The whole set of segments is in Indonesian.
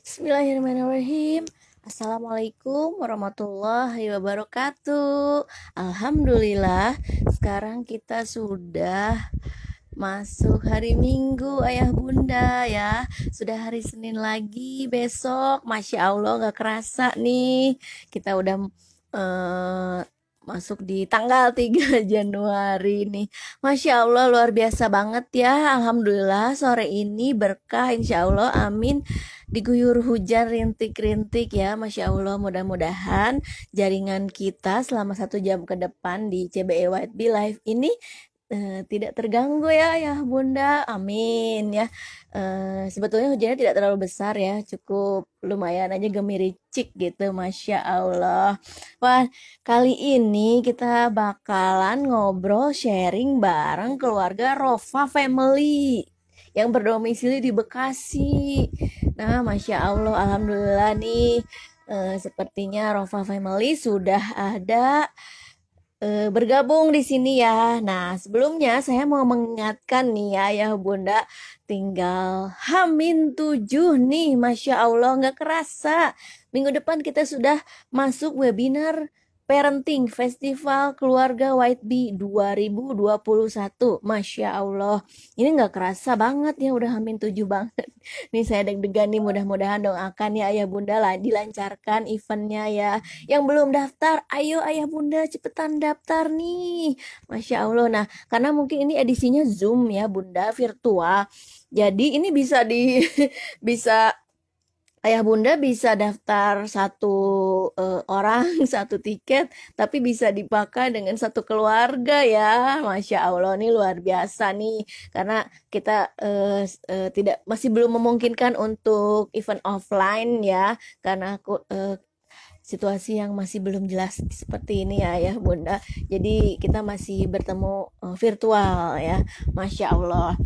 Bismillahirrahmanirrahim. Assalamualaikum warahmatullahi wabarakatuh. Alhamdulillah, sekarang kita sudah masuk hari Minggu, ayah bunda ya. Sudah hari Senin lagi, besok, masya Allah, gak kerasa nih. Kita udah uh, masuk di tanggal 3 Januari nih. Masya Allah luar biasa banget ya. Alhamdulillah sore ini berkah insya Allah amin. Diguyur hujan rintik-rintik ya Masya Allah mudah-mudahan jaringan kita selama satu jam ke depan di CBE White Bee Live ini uh, tidak terganggu ya ya Bunda. Amin ya. Uh, sebetulnya hujannya tidak terlalu besar ya, cukup lumayan aja gemiricik gitu, masya Allah. Wah, kali ini kita bakalan ngobrol sharing bareng keluarga Rofa Family yang berdomisili di Bekasi. Nah, masya Allah, alhamdulillah nih, uh, sepertinya Rofa Family sudah ada uh, bergabung di sini ya. Nah, sebelumnya saya mau mengingatkan nih ya, ya Bunda, tinggal Hamin tujuh nih, Masya Allah nggak kerasa. Minggu depan kita sudah masuk webinar Parenting Festival Keluarga White Bee 2021. Masya Allah. Ini nggak kerasa banget ya udah hamin tujuh banget. Nih saya deg-degan nih mudah-mudahan doakan ya ayah bunda lah dilancarkan eventnya ya. Yang belum daftar, ayo ayah bunda cepetan daftar nih. Masya Allah. Nah karena mungkin ini edisinya Zoom ya bunda virtual. Jadi ini bisa di bisa ayah bunda bisa daftar satu uh, orang satu tiket tapi bisa dipakai dengan satu keluarga ya. Masya allah nih luar biasa nih. Karena kita uh, uh, tidak masih belum memungkinkan untuk event offline ya. Karena aku uh, situasi yang masih belum jelas seperti ini ya ya bunda. Jadi kita masih bertemu uh, virtual ya. Masya allah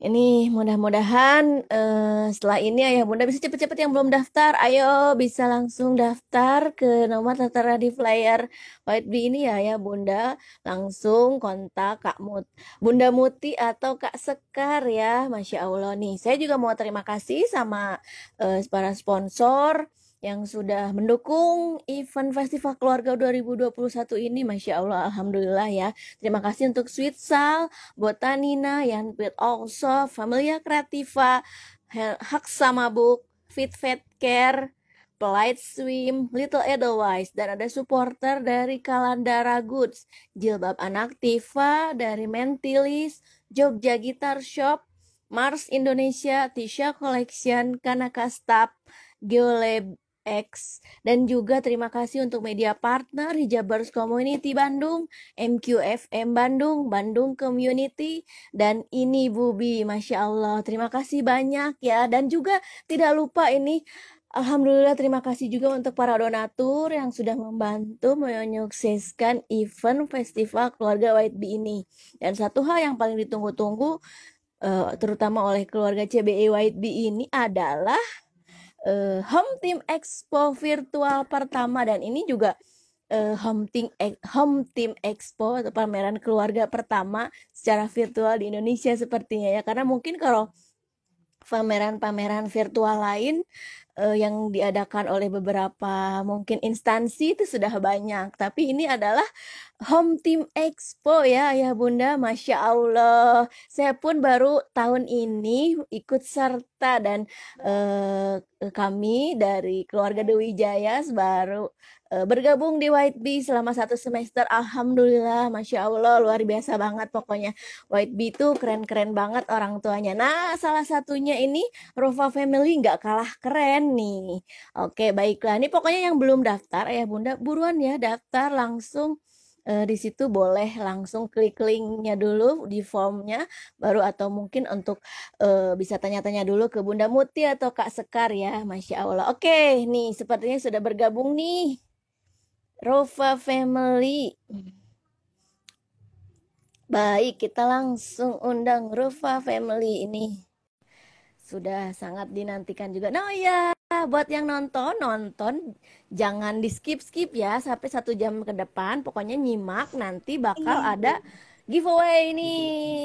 ini mudah-mudahan uh, setelah ini ayah bunda bisa cepet-cepet yang belum daftar, ayo bisa langsung daftar ke nomor tertera di flyer White Bee ini ya ya bunda, langsung kontak Kak Mut, Bunda Muti atau Kak Sekar ya, masya Allah. Nih. Saya juga mau terima kasih sama uh, para sponsor yang sudah mendukung event Festival Keluarga 2021 ini. Masya Allah, Alhamdulillah ya. Terima kasih untuk Sweet Sal, Botanina, Yan Pit Also, Familia Kreativa, Haksa Mabuk, Fit Fat Care, Polite Swim, Little Edelweiss, dan ada supporter dari Kalandara Goods, Jilbab Anak Tifa dari Mentilis, Jogja Guitar Shop, Mars Indonesia, Tisha Collection, Kanaka Stap, Geolab X. Dan juga terima kasih untuk media partner Hijabers Community Bandung, MQFM Bandung, Bandung Community dan ini Bubi, masya Allah. Terima kasih banyak ya. Dan juga tidak lupa ini Alhamdulillah terima kasih juga untuk para donatur yang sudah membantu menyukseskan event festival keluarga White Bee ini. Dan satu hal yang paling ditunggu-tunggu uh, terutama oleh keluarga CBE White Bee ini adalah uh, Home Team Expo virtual pertama. Dan ini juga uh, Home Team Home Team Expo atau pameran keluarga pertama secara virtual di Indonesia sepertinya ya. Karena mungkin kalau pameran-pameran virtual lain uh, yang diadakan oleh beberapa mungkin instansi itu sudah banyak. Tapi ini adalah Home Team Expo ya ya Bunda. Masya Allah. Saya pun baru tahun ini ikut serta dan uh, kami dari keluarga Dewi Jaya baru bergabung di White Bee selama satu semester. Alhamdulillah Masya Allah luar biasa banget pokoknya. White Bee itu keren-keren banget orang tuanya. Nah salah satunya ini Rova Family nggak kalah keren nih. Oke baiklah. Ini pokoknya yang belum daftar ya Bunda buruan ya daftar langsung uh, di situ boleh langsung klik linknya dulu di formnya. Baru atau mungkin untuk uh, bisa tanya-tanya dulu ke Bunda Muti atau Kak Sekar ya Masya Allah. Oke nih sepertinya sudah bergabung nih Rofa Family baik kita langsung undang Rofa Family ini sudah sangat dinantikan juga. Nah ya, buat yang nonton, nonton jangan di skip skip ya sampai satu jam ke depan. Pokoknya nyimak nanti bakal iya. ada giveaway ini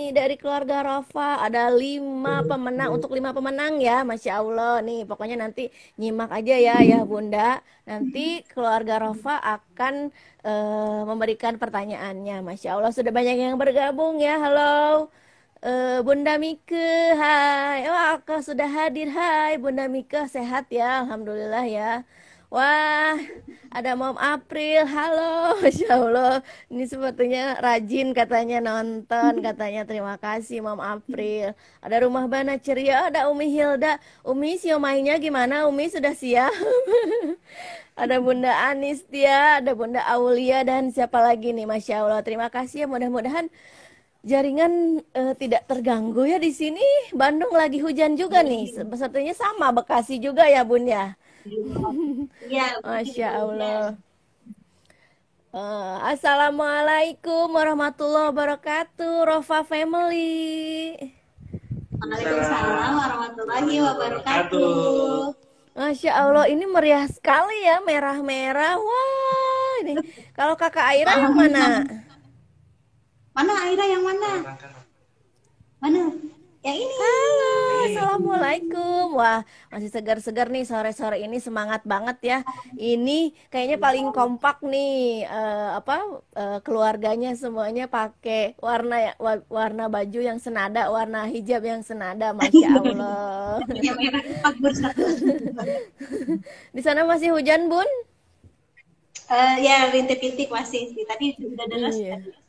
dari keluarga Rofa ada lima pemenang untuk lima pemenang ya Masya Allah. Nih pokoknya nanti nyimak aja ya ya Bunda. Nanti keluarga Rofa akan uh, memberikan pertanyaannya. Masya Allah sudah banyak yang bergabung ya. Halo uh, Bunda Mika hai. Wah oh, sudah hadir. Hai Bunda Mika sehat ya Alhamdulillah ya Wah, ada Mom April. Halo, Masya Allah. Ini sepertinya rajin katanya nonton. Katanya terima kasih Mom April. Ada Rumah Bana Ceria, ada Umi Hilda. Umi, siomainya gimana? Umi sudah siap? ada Bunda Anis dia, ada Bunda Aulia, dan siapa lagi nih? Masya Allah. Terima kasih ya. Mudah-mudahan jaringan uh, tidak terganggu ya di sini. Bandung lagi hujan juga nih. Sepertinya sama Bekasi juga ya Bun ya. Iya. Masya Allah. Uh, Assalamualaikum warahmatullahi wabarakatuh, Rofa Family. Waalaikumsalam warahmatullahi wabarakatuh. Masya Allah, ini meriah sekali ya, merah-merah. Wah, ini kalau kakak Aira yang mana? Mana Aira yang mana? Mana? Yang ini. Halo, assalamualaikum. Wah, masih segar-segar nih sore-sore ini semangat banget ya. Ini kayaknya paling kompak nih. Uh, apa uh, keluarganya semuanya pakai warna ya, warna baju yang senada, warna hijab yang senada. Masya Allah. Di sana masih hujan, Bun? Uh, ya rintik-rintik masih sih, tapi sudah deras. Iya.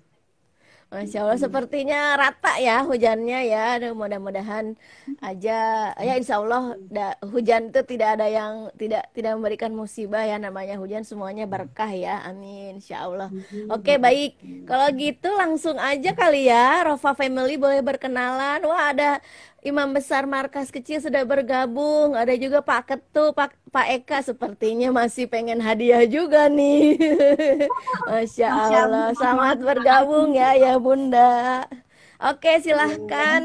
Masya Allah sepertinya rata ya hujannya ya. Mudah-mudahan aja. Ya Insya Allah da, hujan itu tidak ada yang tidak tidak memberikan musibah ya. Namanya hujan semuanya berkah ya. Amin Insya Allah. Oke baik. Kalau gitu langsung aja kali ya. Rofa Family boleh berkenalan. Wah ada Imam Besar Markas Kecil sudah bergabung. Ada juga Pak Ketu, Pak, Pak Eka sepertinya masih pengen hadiah juga nih. Masya Allah. Selamat bergabung ya ya Bunda. Oke silahkan.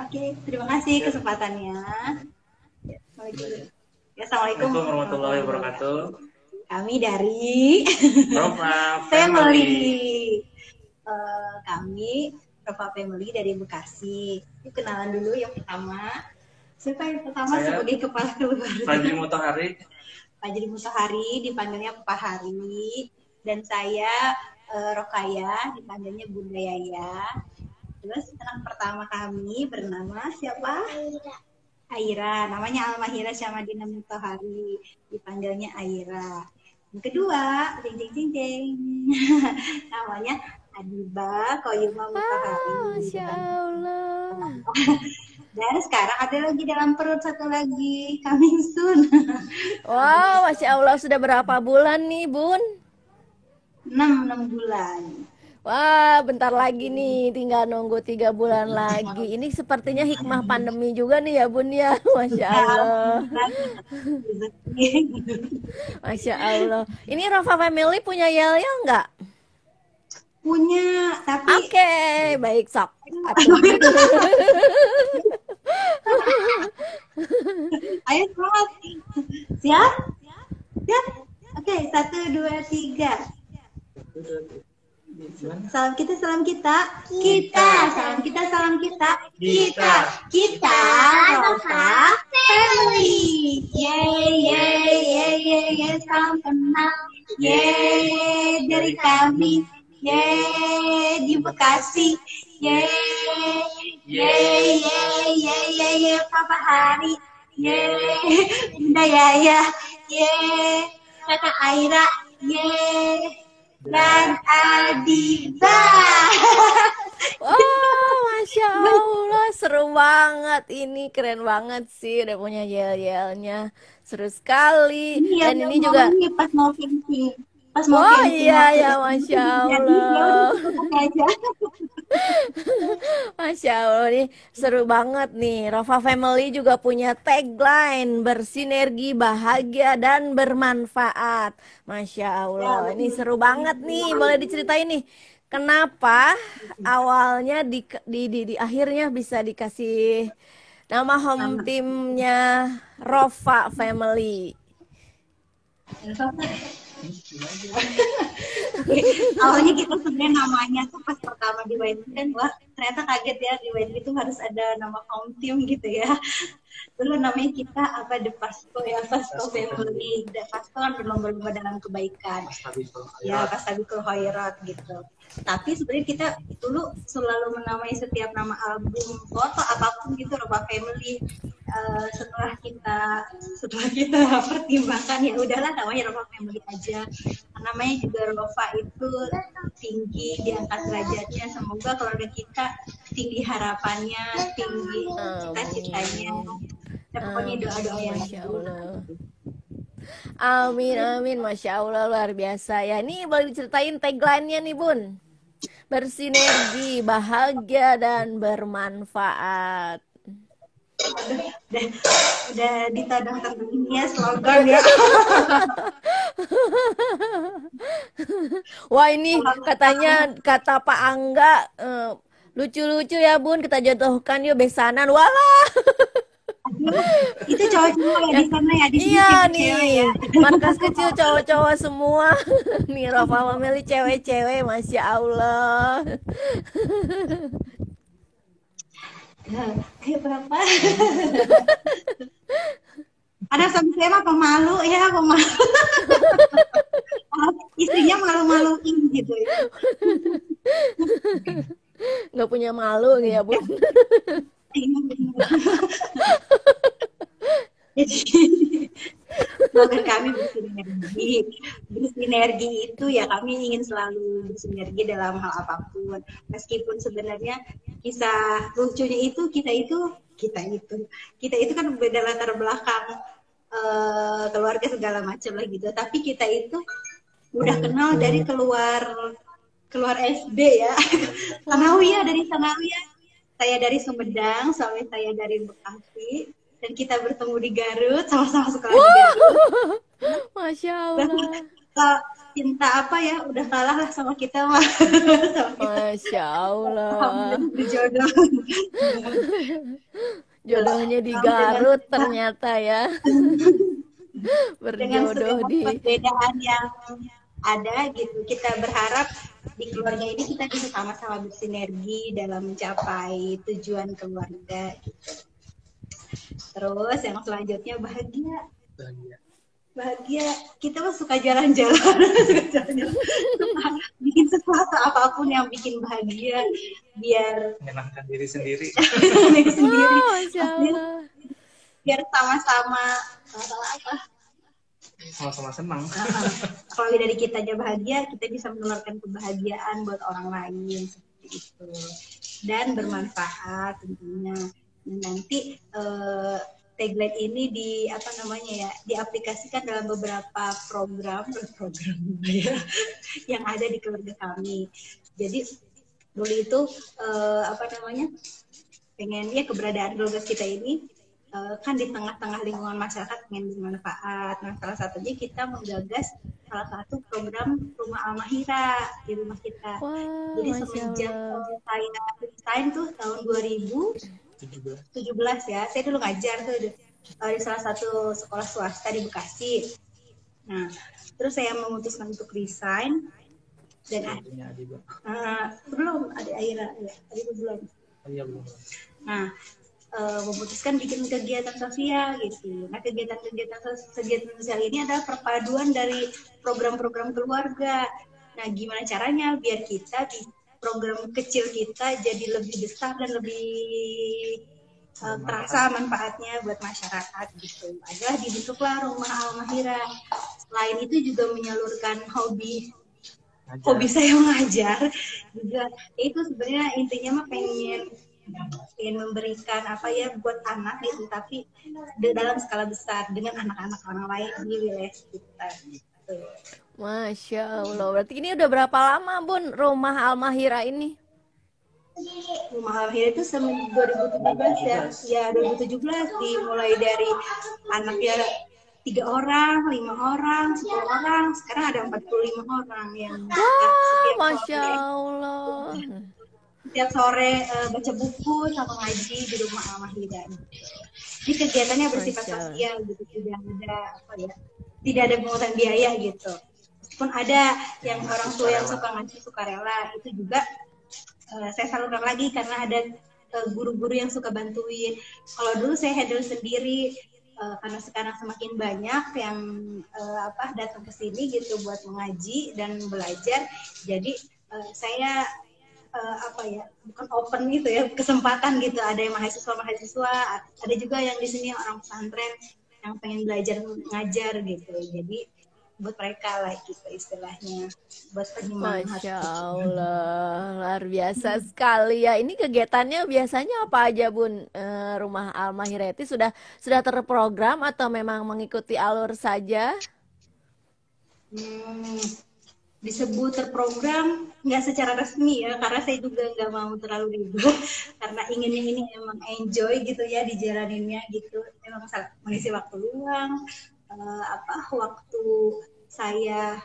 Oke, terima kasih kesempatannya. Ya, Assalamualaikum warahmatullahi wabarakatuh. Kami dari Roma Family. Eh, kami Rova Family dari Bekasi. Yuk kenalan dulu yang pertama. Siapa yang pertama Saya, sebagai kepala keluarga? Fajri Mutahari. Fajri Mutahari dipanggilnya Pak Hari dan saya uh, Rokaya dipanggilnya Bunda Yaya. Terus anak pertama kami bernama siapa? Aira. Aira, namanya Almahira Syamadina Mutahari, dipanggilnya Aira. Yang kedua, jeng jeng jeng jeng, namanya Adiba Koyuma Mutahari. Ah, Masya Allah. Dan sekarang ada lagi dalam perut satu lagi, coming soon. wow, Masya Allah sudah berapa bulan nih, Bun? 6, 6 bulan. Wah, bentar lagi nih, tinggal nunggu tiga bulan lagi. Ini sepertinya hikmah pandemi juga nih ya, Bun ya. Masya Allah. Masya Allah. Ini Rafa Family punya yel-yel nggak? Punya, tapi Oke, okay, baik sok. Ayo semangat. Siap? Siap? Oke, okay, satu, dua, tiga. Salam kita, salam kita. Kita, salam kita, salam kita. Kita, kita, kita Family. Yeay, yeay, yeay, yeay, salam kenal. Yeay, dari kami Yeay di Bekasi. Yeay. Yeay, yeay, yeay, yeay, yeay, Papa Hari. Yeay, Bunda Yaya. Yeay, Kakak Aira. Yeay, dan Adiba. Wow, Masya Allah, seru banget. Ini keren banget sih, udah punya yel-yelnya. Seru sekali. Iya, Dan ini juga... pas mau camping pas mau oh iya ya masya ya allah. Masya allah nih seru banget nih. Rova Family juga punya tagline bersinergi bahagia dan bermanfaat. Masya allah ya, ini seru banget nih. Boleh diceritain nih kenapa awalnya di di di, di akhirnya bisa dikasih nama home timnya Rova Family awalnya kita sebenarnya namanya tuh pas pertama di kan wah ternyata kaget ya di YNB itu harus ada nama home team gitu ya. Dulu namanya kita apa The Pasco ya Pasco Family. The Pasco kan berlomba-lomba dalam kebaikan. Ya Pastabikul Khairat. Gitu. Tapi sebenarnya kita dulu selalu menamai setiap nama album foto apa pun gitu Roba Family. Uh, setelah kita setelah kita pertimbangkan ya udahlah namanya Roba Family aja. Namanya juga Rova itu tinggi diangkat derajatnya. Semoga keluarga kita tinggi harapannya tinggi cita-citanya ya, pokoknya doa-doa yang Masya Allah. Amin, amin. Masya Allah, luar biasa ya. Ini boleh diceritain tagline-nya nih, Bun. Bersinergi, bahagia, dan bermanfaat. udah udah ditodong todongin ya slogan ya Wah ini katanya kata Pak Angga eh, lucu-lucu ya Bun. Kita jodohkan yuk besanan. Walah. Itu cowok-cowok ya di sana ya di sini iya nih. ya. Markas kecil cowok-cowok semua. Nih Rafa memilih cewek-cewek. Masya Allah. Kayak berapa? Ada suami saya mah pemalu. Ya pemalu. Istrinya malu-maluin gitu ya. Nggak punya malu ya Bun slogan kami bersinergi. Bersinergi itu ya kami ingin selalu bersinergi dalam hal apa pun. Meskipun sebenarnya kisah lucunya itu kita itu kita itu kita itu kan beda latar belakang eh, keluarga segala macam lah gitu. Tapi kita itu udah kenal dari keluar keluar SD ya. Sanawiyah dari Sanawiyah saya dari Sumedang, suami saya dari Bekasi, dan kita bertemu di Garut, sama-sama sekolah di Garut. Masya Allah uh, cinta apa ya, udah kalah lah sama kita mah. sama kita. Masya Allah Alhamdulillah berjodoh. jodohnya di Garut ternyata ya Dengan berjodoh segala di perbedaan yang ada gitu, kita berharap di keluarga ini kita bisa sama-sama bersinergi dalam mencapai tujuan keluarga gitu. Terus yang selanjutnya bahagia. Bahagia. Kita mah suka jalan-jalan, suka jalan-jalan. Bikin sesuatu apa pun yang bikin bahagia biar menyenangkan diri sendiri diri sendiri. Allah Biar sama-sama sama-sama apa? Sama-sama senang Nah, kalau dari kitanya bahagia, kita bisa menularkan kebahagiaan buat orang lain seperti itu dan bermanfaat tentunya. Dan nanti eh, tagline ini di apa namanya ya diaplikasikan dalam beberapa program program ya, yang ada di keluarga kami. Jadi dulu itu eh, apa namanya pengennya keberadaan keluarga kita ini kan di tengah-tengah lingkungan masyarakat ingin bermanfaat. Nah, salah satunya kita menggagas salah satu program rumah Almahira di rumah kita. Wah, Jadi Masya semenjak saya desain tuh tahun 2017 17 ya, saya dulu ngajar tuh di, eh, di salah satu sekolah swasta di Bekasi. Nah, terus saya memutuskan untuk resign dan Adi Bang. eh, belum ada Aira, ya. Oh, iya belum Nah, eh, memutuskan bikin kegiatan sosial gitu. Nah, kegiatan-kegiatan kegiatan sosial ini adalah perpaduan dari program-program keluarga. Nah, gimana caranya biar kita di program kecil kita jadi lebih besar dan lebih eh, terasa manfaatnya buat masyarakat gitu. Adalah dibentuklah rumah Almahira. Selain itu juga menyalurkan hobi Ngajar. hobi saya mengajar juga itu sebenarnya intinya mah pengen pengen memberikan apa ya buat anak gitu tapi di dalam skala besar dengan anak-anak orang lain di wilayah gitu. Masya Allah. Berarti ini udah berapa lama Bun rumah Almahira ini? Rumah Alhira itu semen 2017 ya, ya 2017 dimulai dari anaknya tiga orang, lima orang, sepuluh orang, sekarang ada 45 orang yang Wah Masya Allah setiap sore eh, baca buku sama ngaji di rumah Almahida. Ini kegiatannya bersifat sosial gitu, tidak ada apa ya, tidak ada pungutan biaya gitu. pun ada yang orang tua yang suka ngasih sukarela itu juga uh, saya salurkan lagi karena ada eh, guru-guru uh, yang suka bantuin. Kalau dulu saya handle sendiri uh, karena sekarang semakin banyak yang uh, apa datang ke sini gitu buat mengaji dan belajar. Jadi uh, saya uh, apa ya bukan open gitu ya kesempatan gitu. Ada yang mahasiswa mahasiswa ada juga yang di sini orang pesantren yang pengen belajar ngajar gitu. Jadi buat mereka lah gitu istilahnya. Buat penyemangat Masya Allah luar biasa sekali ya. Ini kegiatannya biasanya apa aja bun? E, rumah Almahireti sudah sudah terprogram atau memang mengikuti alur saja? Hmm, disebut terprogram nggak secara resmi ya karena saya juga nggak mau terlalu ribet karena inginnya ini emang enjoy gitu ya dijalaninnya gitu. Emang mengisi waktu luang uh, apa waktu saya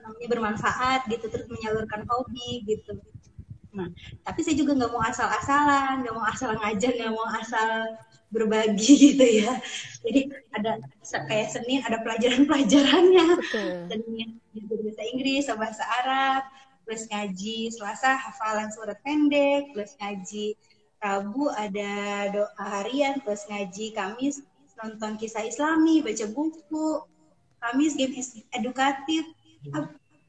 namanya bermanfaat gitu terus menyalurkan hobi gitu. Nah tapi saya juga nggak mau asal-asalan nggak mau asal ngajar nggak mau asal berbagi gitu ya. Jadi ada kayak Senin ada pelajaran-pelajarannya. Senin bahasa Inggris bahasa Arab plus ngaji Selasa hafalan surat pendek plus ngaji Rabu ada doa harian plus ngaji Kamis nonton kisah Islami baca buku Kamis game edukatif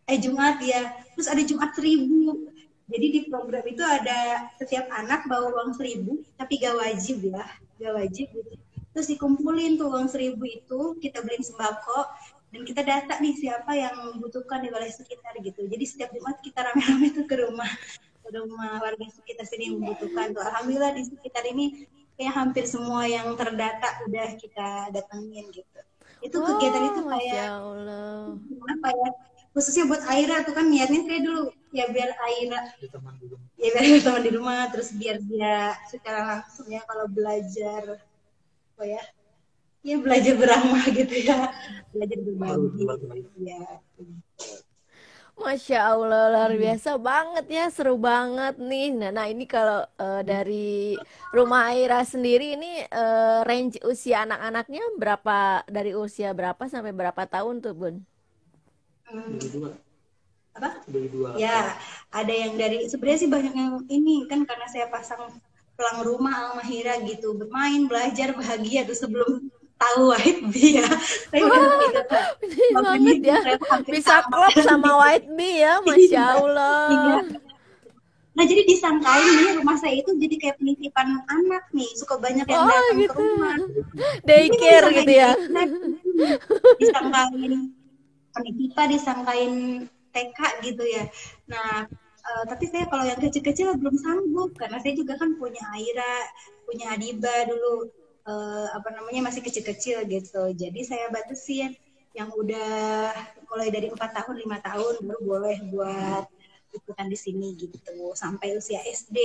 eh Jumat ya. Terus ada Jumat seribu. Jadi di program itu ada setiap anak bawa uang seribu tapi gak wajib ya gak wajib. Gitu terus dikumpulin tuh uang seribu itu kita beliin sembako. Dan kita data nih siapa yang membutuhkan di wilayah sekitar gitu. Jadi setiap Jumat kita rame-rame tuh ke rumah. Ke rumah warga sekitar sini yang membutuhkan tuh. Alhamdulillah di sekitar ini kayak hampir semua yang terdata udah kita datengin gitu. Itu wow, kegiatan itu kayak Allah. apa ya khususnya buat Aira tuh kan niatnya saya dulu ya biar Aira ya biar teman di rumah terus biar dia secara langsung ya kalau belajar apa ya ya belajar beramal gitu ya belajar berbagi ya Masya Allah luar hmm. biasa banget ya seru banget nih nah, nah ini kalau uh, dari rumah Aira sendiri ini uh, range usia anak-anaknya berapa dari usia berapa sampai berapa tahun tuh Bun? Hmm. Apa? Ya ada yang dari sebenarnya sih banyak yang ini kan karena saya pasang pelang rumah Almahira gitu bermain belajar bahagia tuh sebelum tahu White Bee ya. Saya udah gitu, banget ya. Bisa klop sama White Bee ya, Masya Allah. Iya. Nah jadi disangkain nih rumah saya itu jadi kayak penitipan anak nih, suka banyak yang oh, datang gitu. ke rumah. Daycare gitu ya. Disangkain penitipan, disangkain TK gitu ya. Nah uh, tapi saya kalau yang kecil-kecil belum sanggup karena saya juga kan punya Aira, punya Adiba dulu uh, apa namanya masih kecil-kecil gitu. Jadi saya batasin yang udah mulai dari empat tahun lima tahun baru boleh buat ikutan di sini gitu sampai usia SD.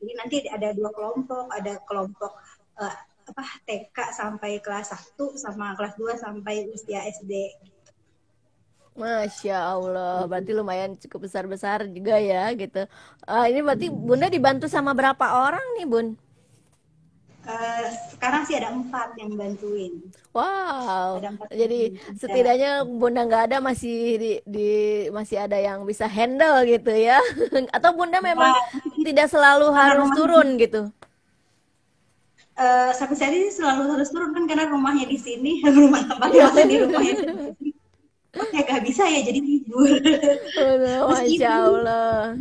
Jadi nanti ada dua kelompok, ada kelompok uh, apa TK sampai kelas 1 sama kelas 2 sampai usia SD. Masya Allah, berarti lumayan cukup besar-besar juga ya gitu. Uh, ini berarti Bunda dibantu sama berapa orang nih Bun? Uh, sekarang sih ada empat yang bantuin. Wow. Jadi setidaknya bunda nggak ada masih di, di masih ada yang bisa handle gitu ya? Atau bunda memang tidak selalu harus rumah, turun gitu? Uh, sampai saat ini selalu harus turun kan karena rumahnya di sini, rumah tempatnya di rumahnya. Ya gak bisa ya jadi libur. Masya Allah.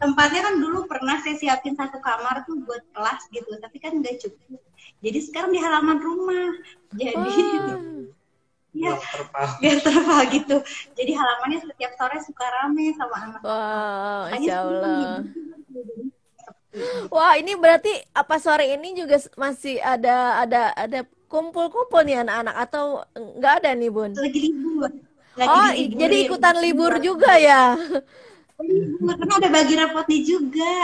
Tempatnya kan dulu pernah saya siapin satu kamar tuh buat kelas gitu tapi kan nggak cukup. Jadi sekarang di halaman rumah. Jadi oh. ya biar terpal gitu. Jadi halamannya setiap sore suka rame sama anak. Wow Masya Allah. Wah ini berarti apa sore ini juga masih ada ada ada kumpul-kumpul nih anak-anak atau nggak ada nih bun? Lagi libur. Lagi oh libur, jadi ikutan libur juga ya? karena ada bagi rapotnya juga.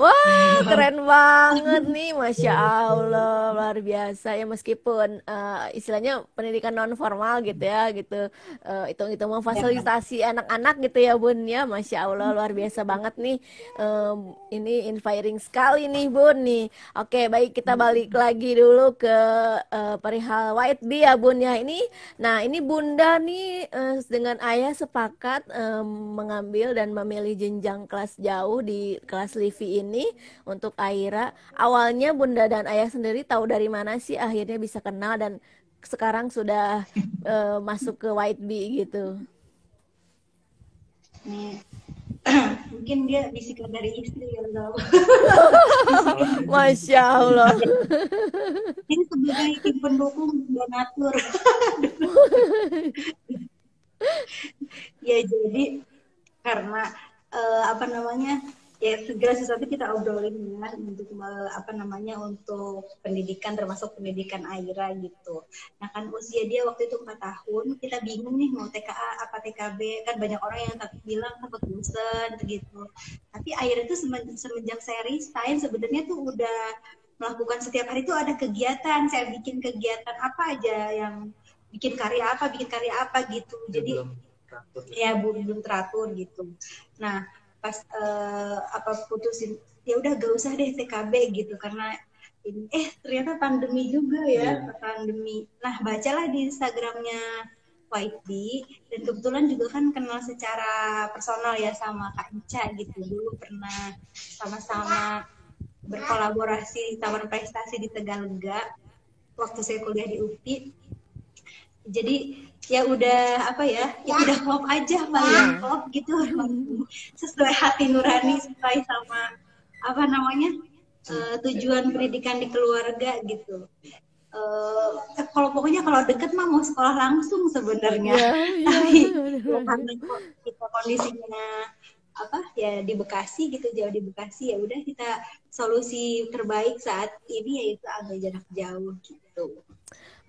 Wah, keren banget nih, Masya Allah, luar biasa. Ya meskipun eh, istilahnya pendidikan non formal gitu ya, gitu, Eh, itu-itu memfasilitasi anak-anak gitu ya Bun ya, Masya Allah luar biasa banget nih, Em, ini inspiring sekali nih Bun nih. Oke, baik kita balik lagi dulu ke eh, perihal White Bee ya Bun ya. Ini, nah ini Bunda nih eh, dengan Ayah sepakat em, mengambil dan memilih jenjang kelas jauh di kelas Livi ini untuk Aira. Awalnya Bunda dan Ayah sendiri tahu dari mana sih akhirnya bisa kenal dan sekarang sudah eh, masuk ke White Bee gitu. Nih, mungkin dia bisikan dari istri yang tahu. Masya Allah. Ini sebagai tim pendukung donatur. ya jadi karena eh, apa namanya ya segala sesuatu kita obrolin ya untuk apa namanya untuk pendidikan termasuk pendidikan Aira gitu. Nah kan usia dia waktu itu 4 tahun kita bingung nih mau TKA apa TKB kan banyak orang yang takut bilang takut bosen gitu. Tapi Aira itu semen- semenjak saya resign sebenarnya tuh udah melakukan setiap hari itu ada kegiatan saya bikin kegiatan apa aja yang bikin karya apa bikin karya apa gitu Dia jadi belum teratur. ya belum belum teratur gitu nah pas eh, apa putusin ya udah gak usah deh TKB gitu. Karena ini eh ternyata pandemi juga ya pandemi. Nah bacalah di Instagramnya White Bee dan kebetulan juga kan kenal secara personal ya sama Kak Ica gitu. Dulu pernah sama-sama berkolaborasi di Taman Prestasi di Tegalega waktu saya kuliah di UPI jadi ya udah apa ya ya udah klop aja paling klop gitu. Sesuai hati nurani sesuai sama apa namanya eh, tujuan pendidikan di keluarga gitu. Eh, kalau pokoknya kalau deket mah mau sekolah langsung sebenarnya. Ya, ya, tapi ya. ya karena kita kondisinya apa ya di Bekasi gitu jauh di Bekasi ya udah kita solusi terbaik saat ini yaitu ambil jarak jauh gitu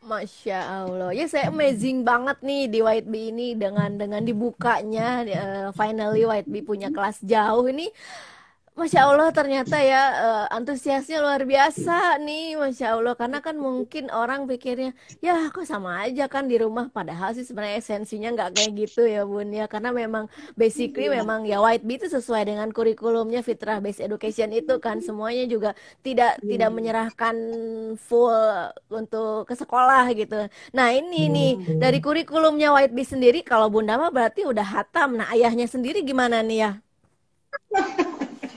Masya Allah, ya saya amazing banget nih di White Bee ini dengan dengan dibukanya eh, finally White Bee punya kelas jauh ini. Masya Allah ternyata ya eh, antusiasnya luar biasa nih Masya Allah. Karena kan mungkin orang pikirnya ya kok sama aja kan di rumah. Padahal sih sebenarnya esensinya nggak kayak gitu ya Bun ya. Karena memang basically memang ya White Bee itu sesuai dengan kurikulumnya fitrah based education itu kan. Semuanya juga tidak tidak menyerahkan full untuk ke sekolah gitu. Nah ini nih dari kurikulumnya White Bee sendiri kalau Bunda mah berarti udah hatam. Nah ayahnya sendiri gimana nih ya?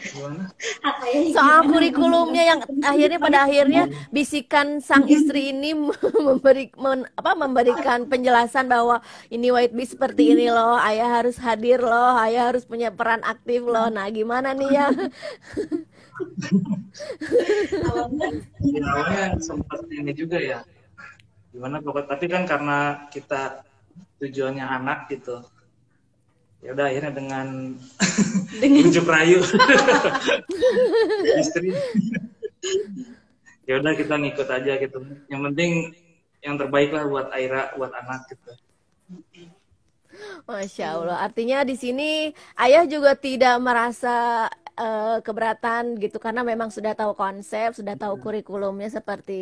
Gimana? Ayah Soal kurikulumnya yang akhirnya pada akhirnya bisikan sang istri ini memberi men- apa memberikan penjelasan bahwa ini White Bee seperti ini loh, ayah harus hadir loh, ayah harus punya peran aktif loh. Nah gimana nih ya? awalnya Ya, awalnya sempat ini juga ya. Gimana pokok tapi kan karena kita tujuannya anak gitu. Ya udah akhirnya dengan unjuk rayu istri. ya udah kita ngikut aja gitu. Yang penting yang terbaik lah buat Aira, buat anak gitu. Masya Allah. Artinya di sini ayah juga tidak merasa eh, keberatan gitu karena memang sudah tahu konsep, sudah tahu kurikulumnya seperti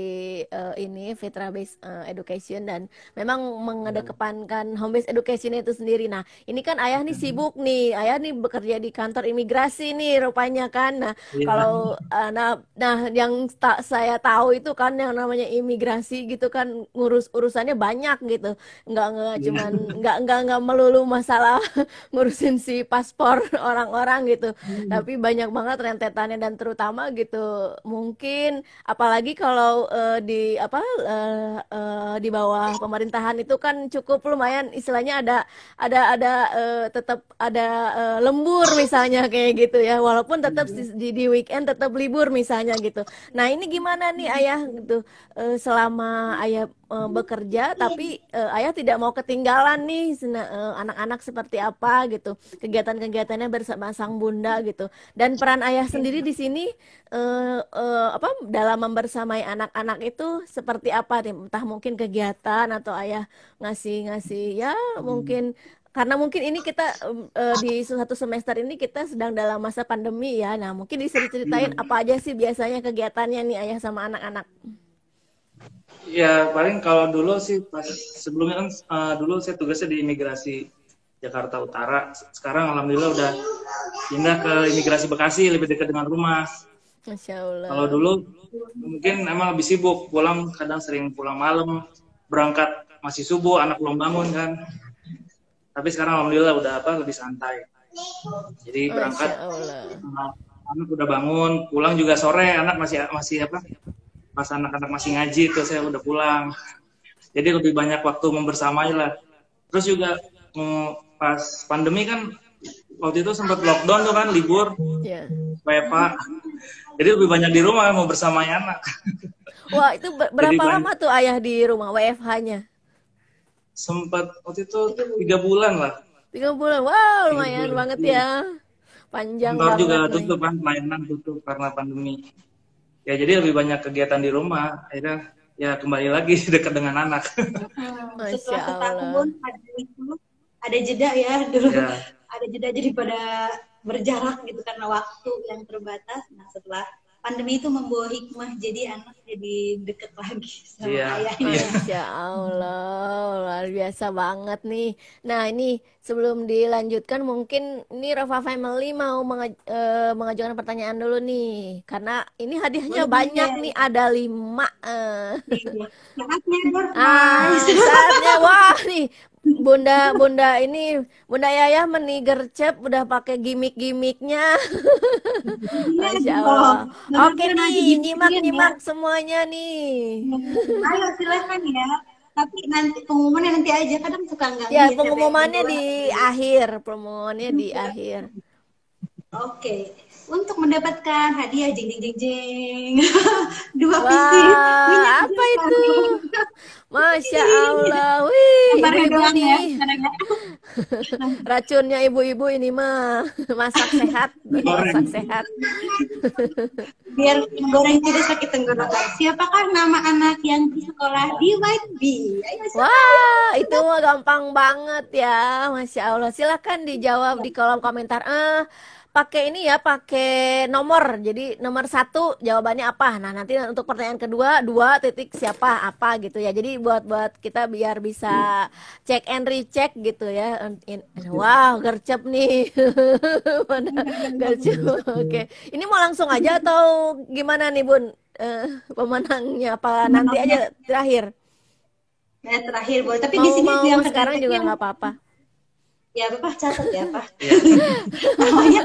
eh, ini Fitra Based eh, Education dan memang mengedepankan home based education itu sendiri. Nah, ini kan ayah nih sibuk nih, ayah nih bekerja di kantor imigrasi nih rupanya kan. Nah, Iya. kalau eh, nah nah yang tak saya tahu itu kan yang namanya imigrasi gitu kan ngurus urusannya banyak gitu. Nggak nggak Iya. cuman nggak nggak nggak melulu masalah ngurusin si paspor orang-orang gitu. Tapi banyak banget rentetannya dan terutama gitu mungkin apalagi kalau eh, di apa eh, eh, di bawah pemerintahan itu kan cukup lumayan istilahnya ada ada ada eh, tetap ada eh, lembur misalnya kayak gitu ya. Walaupun tetap di, di di weekend tetap libur misalnya gitu. Nah ini gimana nih ayah gitu Eh, selama ayah eh, bekerja tapi eh, ayah tidak mau ketinggalan nih eh, anak-anak seperti apa gitu kegiatan-kegiatannya bersama sang bunda gitu dan peran ayah sendiri di sini eh, eh, apa dalam membersamai anak-anak itu seperti apa Tim? entah mungkin kegiatan atau ayah ngasih-ngasih ya mungkin karena mungkin ini kita uh, di satu semester ini kita sedang dalam masa pandemi ya. Nah, mungkin bisa diceritain hmm. apa aja sih biasanya kegiatannya nih ayah sama anak-anak. Ya, paling kalau dulu sih pas sebelumnya kan uh, dulu saya tugasnya di imigrasi Jakarta Utara. Sekarang alhamdulillah udah pindah ke imigrasi Bekasi lebih dekat dengan rumah. Masya Allah. Kalau dulu mungkin emang lebih sibuk, pulang kadang sering pulang malam, berangkat masih subuh, anak belum bangun kan tapi sekarang alhamdulillah udah apa lebih santai jadi berangkat anak udah bangun pulang juga sore anak masih masih apa pas anak-anak masih ngaji itu saya udah pulang. Jadi lebih banyak waktu membersamai lah. Terus juga pas pandemi kan waktu itu sempat lockdown tuh kan libur. Yeah. WFA jadi lebih banyak di rumah mau bersamai anak. Wah itu berapa jadi, lama tuh ayah di rumah WFH-nya sempat waktu itu tiga bulan lah. Tiga bulan wow lumayan bulan. banget ya. Panjang Kantor juga tutup kan mainan tutup karena pandemi ya jadi lebih banyak kegiatan di rumah. Akhirnya ya kembali lagi dekat dengan anak. Hmm, setelah setahun ada itu ada jeda ya dulu. Ya. ada jeda jadi pada berjarak gitu karena waktu yang terbatas. Nah setelah pandemi itu membawa hikmah jadi anak jadi deket lagi sama yeah. ayahnya. Masya Allah, luar biasa banget nih. Nah ini sebelum dilanjutkan mungkin ini Rafa Family mau mengaj uh, mengajukan pertanyaan dulu nih, karena ini hadiahnya Boleh banyak ya. nih, ada lima. Uh. ah, saatnya wah nih Bunda Bunda ini Bunda Yaya menigercep udah pakai gimmick-gimmicknya. Masya Allah. Oke nih, nyimak nyimak semuanya nih. Ayo silakan ya. Tapi nanti pengumumannya nanti aja kadang suka nggak. Ya pengumumannya di akhir, pengumumannya di akhir. Oke untuk mendapatkan hadiah jeng jeng jeng jeng dua Wah, minyak apa itu? masya allah. Wih ibu-ibu nih. ya, ya. racunnya ibu-ibu ini mah. Masak sehat masak sehat. Biar goreng tidak sakit tenggorokan. Siapakah nama anak yang di sekolah di White Bee wah itu mah gampang banget ya. Masya allah. Silakan dijawab di kolom komentar. Ah pakai ini ya, pakai nomor. Jadi nomor satu jawabannya apa? Nah nanti untuk pertanyaan kedua dua titik siapa apa gitu ya. Jadi buat buat kita biar bisa cek and recheck gitu ya. Wow gercep nih, gercep. Oke, ini mau langsung aja atau gimana nih bun? Uh, pemenangnya apa nanti aja terakhir? Ya, terakhir boleh. Tapi mau, di sini mau yang sekarang juga nggak apa-apa ya Bapak catat ya Pak. namanya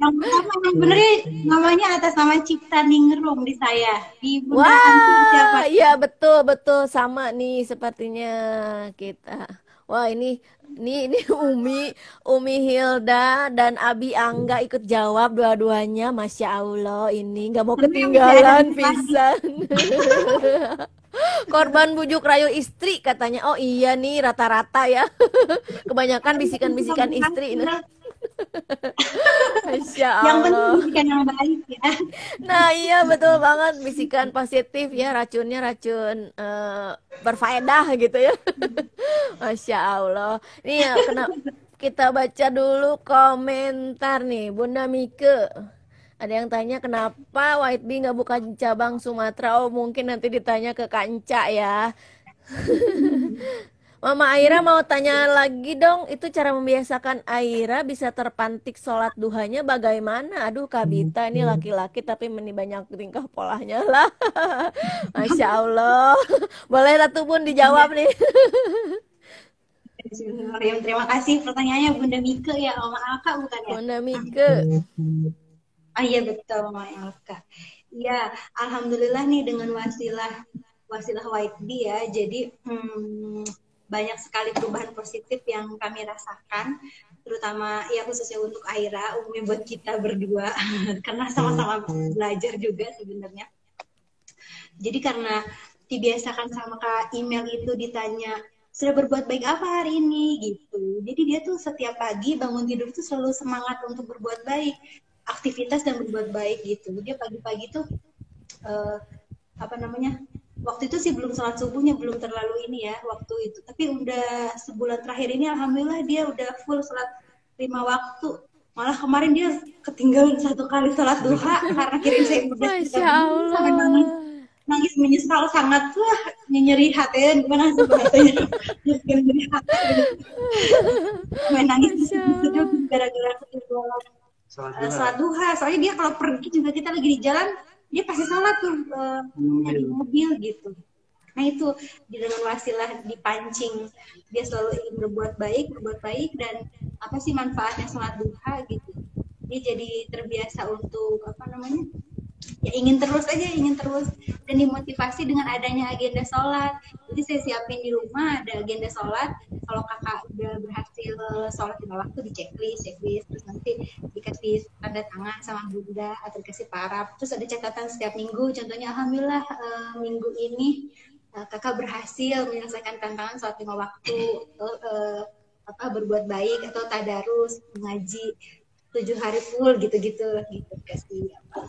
yang pertama yang bener namanya atas nama Cipta Ningrum di saya di Bunda Wah, siapa? Iya betul betul sama nih sepertinya kita. Wah ini ini ini Umi Umi Hilda dan Abi Angga ikut jawab dua-duanya, masya Allah ini nggak mau ketinggalan pisan. Korban bujuk rayu istri katanya. Oh iya nih rata-rata ya. Kebanyakan bisikan-bisikan istri ini. Masya Allah. Yang penting bisikan yang baik ya. Nah iya betul banget bisikan positif ya racunnya racun uh, berfaedah gitu ya. Masya Allah. Nih ya kena kita baca dulu komentar nih Bunda Mike. Ada yang tanya kenapa White Bee nggak buka cabang Sumatera? Oh mungkin nanti ditanya ke Kanca ya. Mama Aira mau tanya lagi dong, itu cara membiasakan Aira bisa terpantik sholat duhanya bagaimana? Aduh Kabita ini laki-laki tapi meni banyak tingkah polanya lah. Masya Allah. Boleh satu pun dijawab nih. Terima kasih pertanyaannya Bunda Mika ya, Mama Alka bukan ya? Bunda Mika. Ah iya betul Mama Alka. Ya, alhamdulillah nih dengan wasilah wasilah White Bee ya. Jadi hmm, banyak sekali perubahan positif yang kami rasakan terutama ya khususnya untuk Aira umumnya buat kita berdua. Karena sama-sama belajar juga sebenarnya. Jadi karena dibiasakan sama kak email itu ditanya sudah berbuat baik apa hari ini? Gitu. Jadi dia tuh setiap pagi bangun tidur tuh selalu semangat untuk berbuat baik aktivitas dan berbuat baik gitu. Dia pagi-pagi tuh uh, apa namanya waktu itu sih belum sholat subuhnya belum terlalu ini ya waktu itu. Tapi udah sebulan terakhir ini alhamdulillah dia udah full sholat lima waktu. Malah kemarin dia ketinggalan satu kali sholat duha karena kirim saya udah Masya Allah. sampai nangis, nangis menyesal sangat. Wah nyeri hati. Gimana sih bahasanya? Nyeri hati. Sampai nangis gara-gara uh, duha. sholat duha. Soalnya dia kalau pergi juga kita lagi di jalan dia pasti sholat tuh uh, Mobil. di mobil gitu. Nah itu di- dengan wasilah dipancing. Dia selalu ingin berbuat baik berbuat baik dan apa sih manfaatnya sholat duha gitu. Dia jadi terbiasa untuk apa namanya ya ingin terus aja ingin terus. Dan dimotivasi dengan adanya agenda sholat. Jadi saya siapin di rumah ada agenda sholat. Kalau kakak udah berhasil sholat lima waktu di checklist checklist. Terus nanti dikasih tanda tangan sama bunda atau dikasih parap terus ada catatan setiap minggu. Contohnya alhamdulillah eh, minggu ini eh, kakak berhasil menyelesaikan tantangan sholat lima waktu eh, apa berbuat baik atau tadarus mengaji tujuh hari full gitu-gitu gitu kasih apa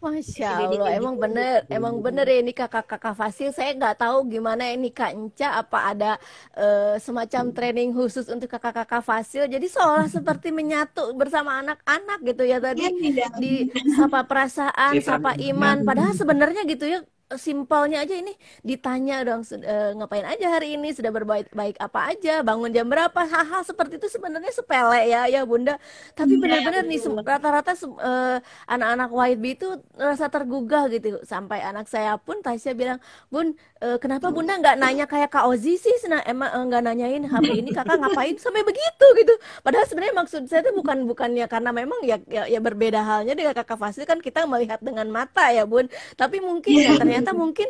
Masya Jadi Allah, emang gitu. bener, emang bener ya ini kakak-kakak Fasil. Saya nggak tahu gimana ini Kak Enca, apa ada eh, semacam training khusus untuk kakak-kakak Fasil. Jadi seolah seperti menyatu bersama anak-anak gitu ya tadi Iya, tidak. di sapa perasaan, Kita- sapa iman. Padahal sebenarnya gitu ya simpelnya aja ini ditanya dong "Sud- eh, ngapain aja hari ini? Sudah berbaik baik apa aja? Bangun jam berapa? Hal-hal seperti itu sebenarnya sepele ya ya bunda. Tapi Iya, benar-benar nih rata-rata eh, anak-anak white bee itu rasa tergugah gitu. Sampai anak saya pun Tasya bilang bun eh, kenapa bunda nggak nanya kayak Kak Ozi sih? Sena, emang eh, nggak nanyain hari ini. Kakak ngapain sampai begitu gitu. Padahal sebenarnya maksud saya itu bukan bukannya karena memang ya, ya ya berbeda halnya dengan kakak Fasil kan kita melihat dengan mata ya bun. Tapi mungkin ya ternyata mungkin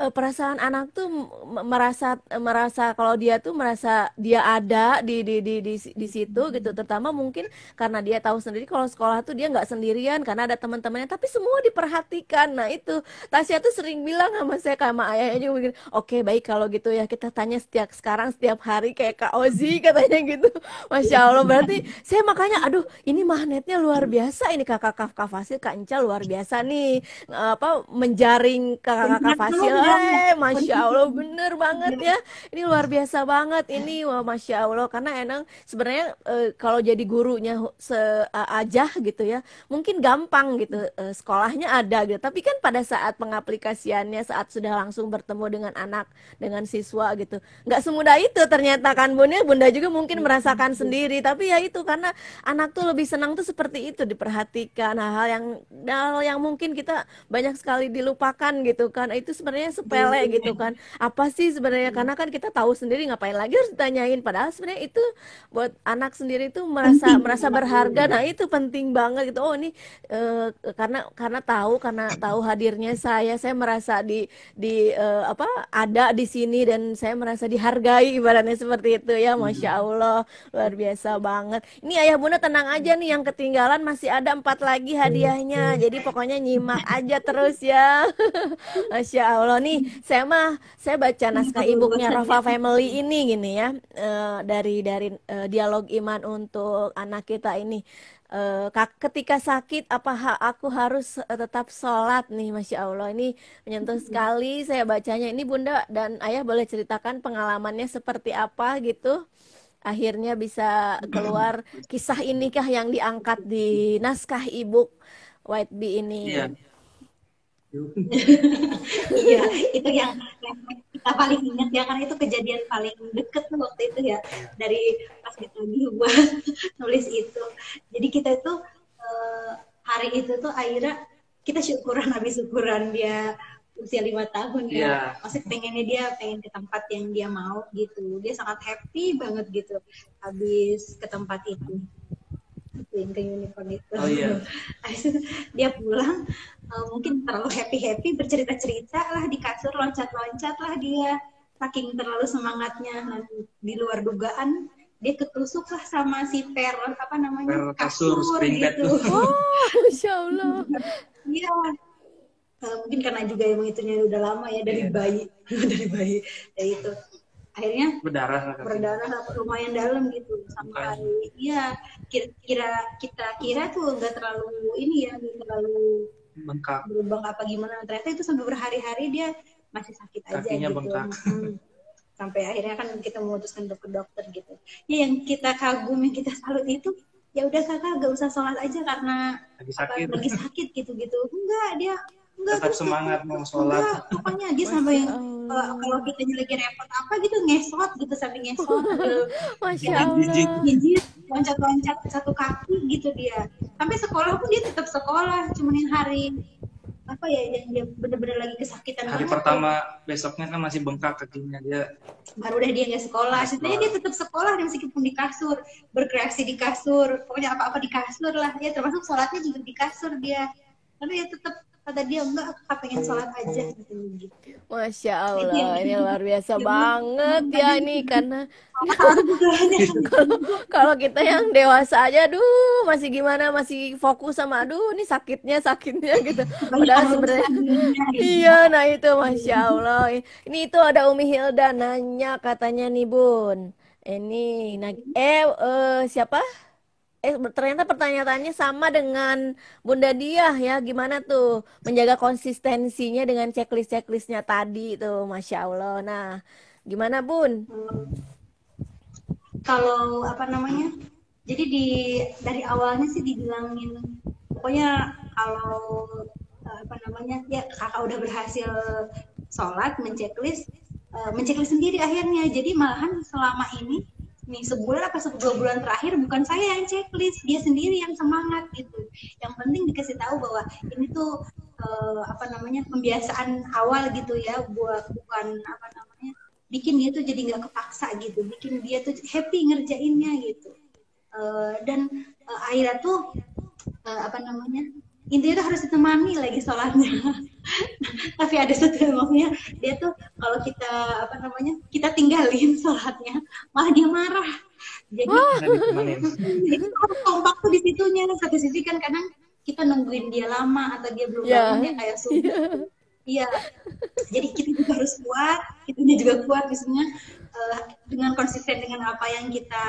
eh, perasaan anak tuh merasa merasa kalau dia tuh merasa dia ada di di di di, di situ gitu. Terutama mungkin karena dia tahu sendiri kalau sekolah tuh dia nggak sendirian karena ada teman-temannya tapi semua diperhatikan. Nah itu. Tasya tuh sering bilang sama saya sama ayahnya juga begini oke baik kalau gitu ya. Kita tanya setiap sekarang setiap hari kayak Kak Ozi katanya gitu. Masya Allah berarti saya makanya aduh ini magnetnya luar biasa. Ini kakak kakak Fasil Kak Enca luar biasa nih. Apa menjaring kakak-kakak Fasil. eh Masya Allah bener banget ya. Ini luar biasa banget ini. Wah Masya Allah. Karena emang sebenarnya eh, kalau jadi gurunya se aja gitu ya mungkin gampang gitu eh, sekolahnya ada gitu. Tapi kan pada saat pengaplikasiannya saat sudah langsung bertemu dengan anak dengan siswa gitu. Nggak semudah itu ternyata kan bunda. Bunda juga mungkin merasakan sendiri. Tapi ya itu karena anak tuh lebih senang tuh seperti itu diperhatikan. Hal-hal yang hal yang mungkin kita banyak sekali dilupakan gitu kan. Itu sebenarnya sepele gitu kan. Apa sih sebenarnya? Karena kan kita tahu sendiri ngapain lagi harus ditanyain. Padahal sebenarnya itu buat anak sendiri itu merasa merasa berharga. Nah itu penting banget gitu. Oh ini eh, karena karena tahu karena tahu hadirnya saya. Saya merasa di di apa ada di sini dan saya merasa dihargai ibaratnya seperti itu ya. Masya Allah luar biasa banget. Ini ayah bunda tenang aja nih yang ketinggalan masih ada empat lagi hadiahnya. jadi pokoknya nyimak aja terus ya. Masya Allah. Nih saya mah saya baca naskah ibunya Rafa Family ini gini ya. Eh, dari dari eh, dialog iman untuk anak kita ini ketika sakit apa ha- aku harus eh, tetap sholat nih Masya Allah. Ini menyentuh sekali saya bacanya. Ini Bunda dan Ayah boleh ceritakan pengalamannya seperti apa gitu? Akhirnya bisa keluar kisah inikah yang diangkat di naskah ibu White Bee ini. Iya. iya itu yang kita paling ingat ya karena itu kejadian paling deket tuh waktu itu ya. Dari pas kita lagi buat nulis itu. Jadi kita itu eh, hari itu tuh akhirnya kita syukuran habis syukuran dia usia lima tahun ya. Iya. maksudnya pengennya dia pengen ke tempat yang dia mau gitu. Dia sangat happy banget gitu habis ke tempat itu Ituin ke unicorn itu. Oh, iya. Habis itu dia pulang eh, mungkin terlalu happy happy bercerita cerita lah di kasur loncat loncat lah dia. Saking terlalu semangatnya Nah, di luar dugaan dia ketusuk lah sama si per apa namanya? Per kasur, spring bed gitu. tuh. oh Masya Allah. Iya. Eh, mungkin karena juga emang itunya udah lama ya dari Iya. bayi. Dari bayi dari itu akhirnya Berdarah berdarah lumayan dalam gitu. Sampai iya kira, kira kita kira tuh nggak terlalu ini ya nggak terlalu Bengkak. berlubang apa gimana. Ternyata itu sampai berhari-hari dia masih sakit aja Kakinya gitu. bengkak. Hmm. sampai akhirnya kan kita memutuskan untuk ke dokter gitu. Ya yang kita kagum yang kita salut itu ya udah kakak gak usah sholat aja karena lagi apa, sakit lagi sakit gitu gitu enggak dia enggak tetap semangat mau sholat. enggak pokoknya dia sampai yang kalau kalau kita lagi repot apa gitu ngesot gitu sampai ngesot gitu. Masya Ya. Allah. Loncat-loncat satu kaki gitu dia. Sampai sekolah pun dia tetap sekolah cuman yang hari apa ya yang dia bener-bener lagi kesakitan hari banget pertama besoknya kan masih bengkak kakinya dia. Baru deh dia nggak sekolah. Sebenarnya dia tetap sekolah dia meskipun di kasur berkreasi di kasur pokoknya apa-apa di kasur lah. Ya termasuk sholatnya juga di kasur dia tapi ya tetap kata dia enggak aku pengen sholat aja gitu gitu Masya Allah, ini luar biasa banget ya ini karena kalau kalau kita yang dewasa aja, aduh masih gimana, masih fokus sama, aduh ini sakitnya sakitnya gitu. Padahal sebenarnya iya, nah itu masya Allah. Ini itu ada Umi Hilda nanya katanya nih Bun. Ini, nah, eh, eh, siapa? Eh, ternyata pertanyaannya sama dengan Bunda Diah ya. Gimana tuh menjaga konsistensinya dengan checklist-checklistnya tadi tuh, Masya Allah. Nah, gimana Bun? kalau apa namanya jadi di dari awalnya sih dibilangin pokoknya kalau eh, apa namanya ya kakak udah berhasil sholat menceklis eh, menceklis sendiri akhirnya jadi malahan selama ini nih sebulan apa dua bulan terakhir bukan saya yang checklist dia sendiri yang semangat gitu. Yang penting dikasih tahu bahwa ini tuh eh, apa namanya pembiasaan awal gitu ya buat bukan apa namanya bikin dia tuh jadi nggak kepaksa gitu bikin dia tuh happy ngerjainnya gitu. Eh, dan eh, Aira tuh eh, apa namanya intinya tuh harus ditemani lagi sholatnya. Tapi ada satu emangnya dia tuh kalau kita apa namanya kita tinggalin sholatnya malah dia marah. Jadi harus kompak tuh di situnya. Satu sisi kan kadang kita nungguin dia lama atau dia belum Ya. bangun dia kayak subuh iya. Jadi kita juga harus kuat kitanya juga kuat misalnya eh, dengan konsisten dengan apa yang kita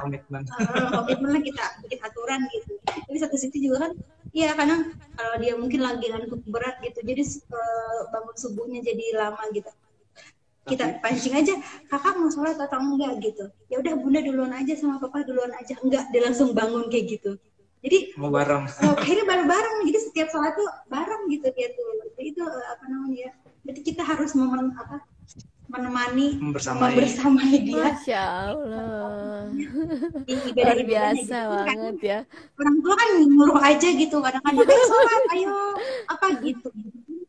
komitmen. eh, komitmen lah kita bikin aturan gitu. Tapi satu sisi juga kan iya kadang kalau dia mungkin lagi ngantuk berat gitu. Jadi eh, bangun subuhnya jadi lama gitu. Kita pancing aja kakak mau sholat atau enggak? gitu. Ya udah bunda duluan aja sama papa duluan aja. Enggak dia langsung bangun kayak gitu. Jadi mau bareng. oh, akhirnya bareng-bareng. Jadi setiap sholat tuh bareng gitu dia tuh. Jadi itu eh, apa namanya ya berarti kita harus memen, apa menemani Membersamai. membersamai dia Masya Allah. di Luar biasa gitu. Kan banget ya. orang tua kan nyuruh aja gitu kadang-kadang ayo sholat ayo apa gitu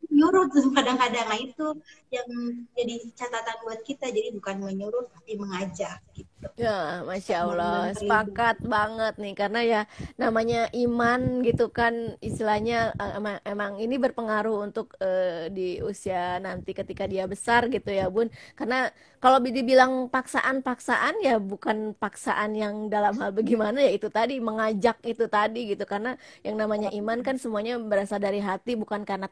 nyuruh tuh kadang-kadang nah itu yang jadi catatan buat kita jadi bukan menyuruh tapi mengajak Ya, Masya Allah, sepakat banget nih karena ya namanya iman gitu kan istilahnya eh, emang, emang ini berpengaruh untuk eh, di usia nanti ketika dia besar gitu ya Bun. Karena kalau dibilang paksaan-paksaan ya bukan paksaan yang dalam hal bagaimana ya itu tadi mengajak itu tadi gitu. Karena yang namanya iman kan semuanya berasal dari hati bukan karena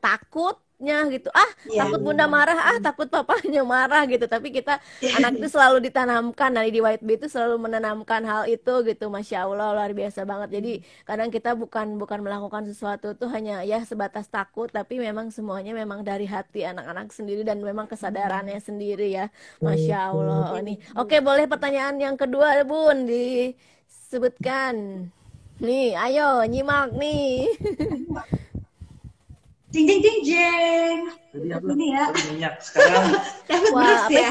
takutnya gitu. Ah, Iya. takut bunda marah, ah takut papanya marah gitu. Tapi kita anak itu selalu ditanamkan. Dari di White Bee itu selalu menanamkan hal itu gitu. Masya Allah luar biasa banget. Jadi kadang kita bukan bukan melakukan sesuatu tuh hanya ya sebatas takut. Tapi memang semuanya memang dari hati anak-anak sendiri dan memang kesadarannya sendiri ya. Masya Allah. Nih. Oke boleh pertanyaan yang kedua bun disebutkan. Nih ayo nyimak nih jeng jeng jeng jeng jadi apa? Ini ya. Minyak sekarang. Dapat Wah, beras apa ya.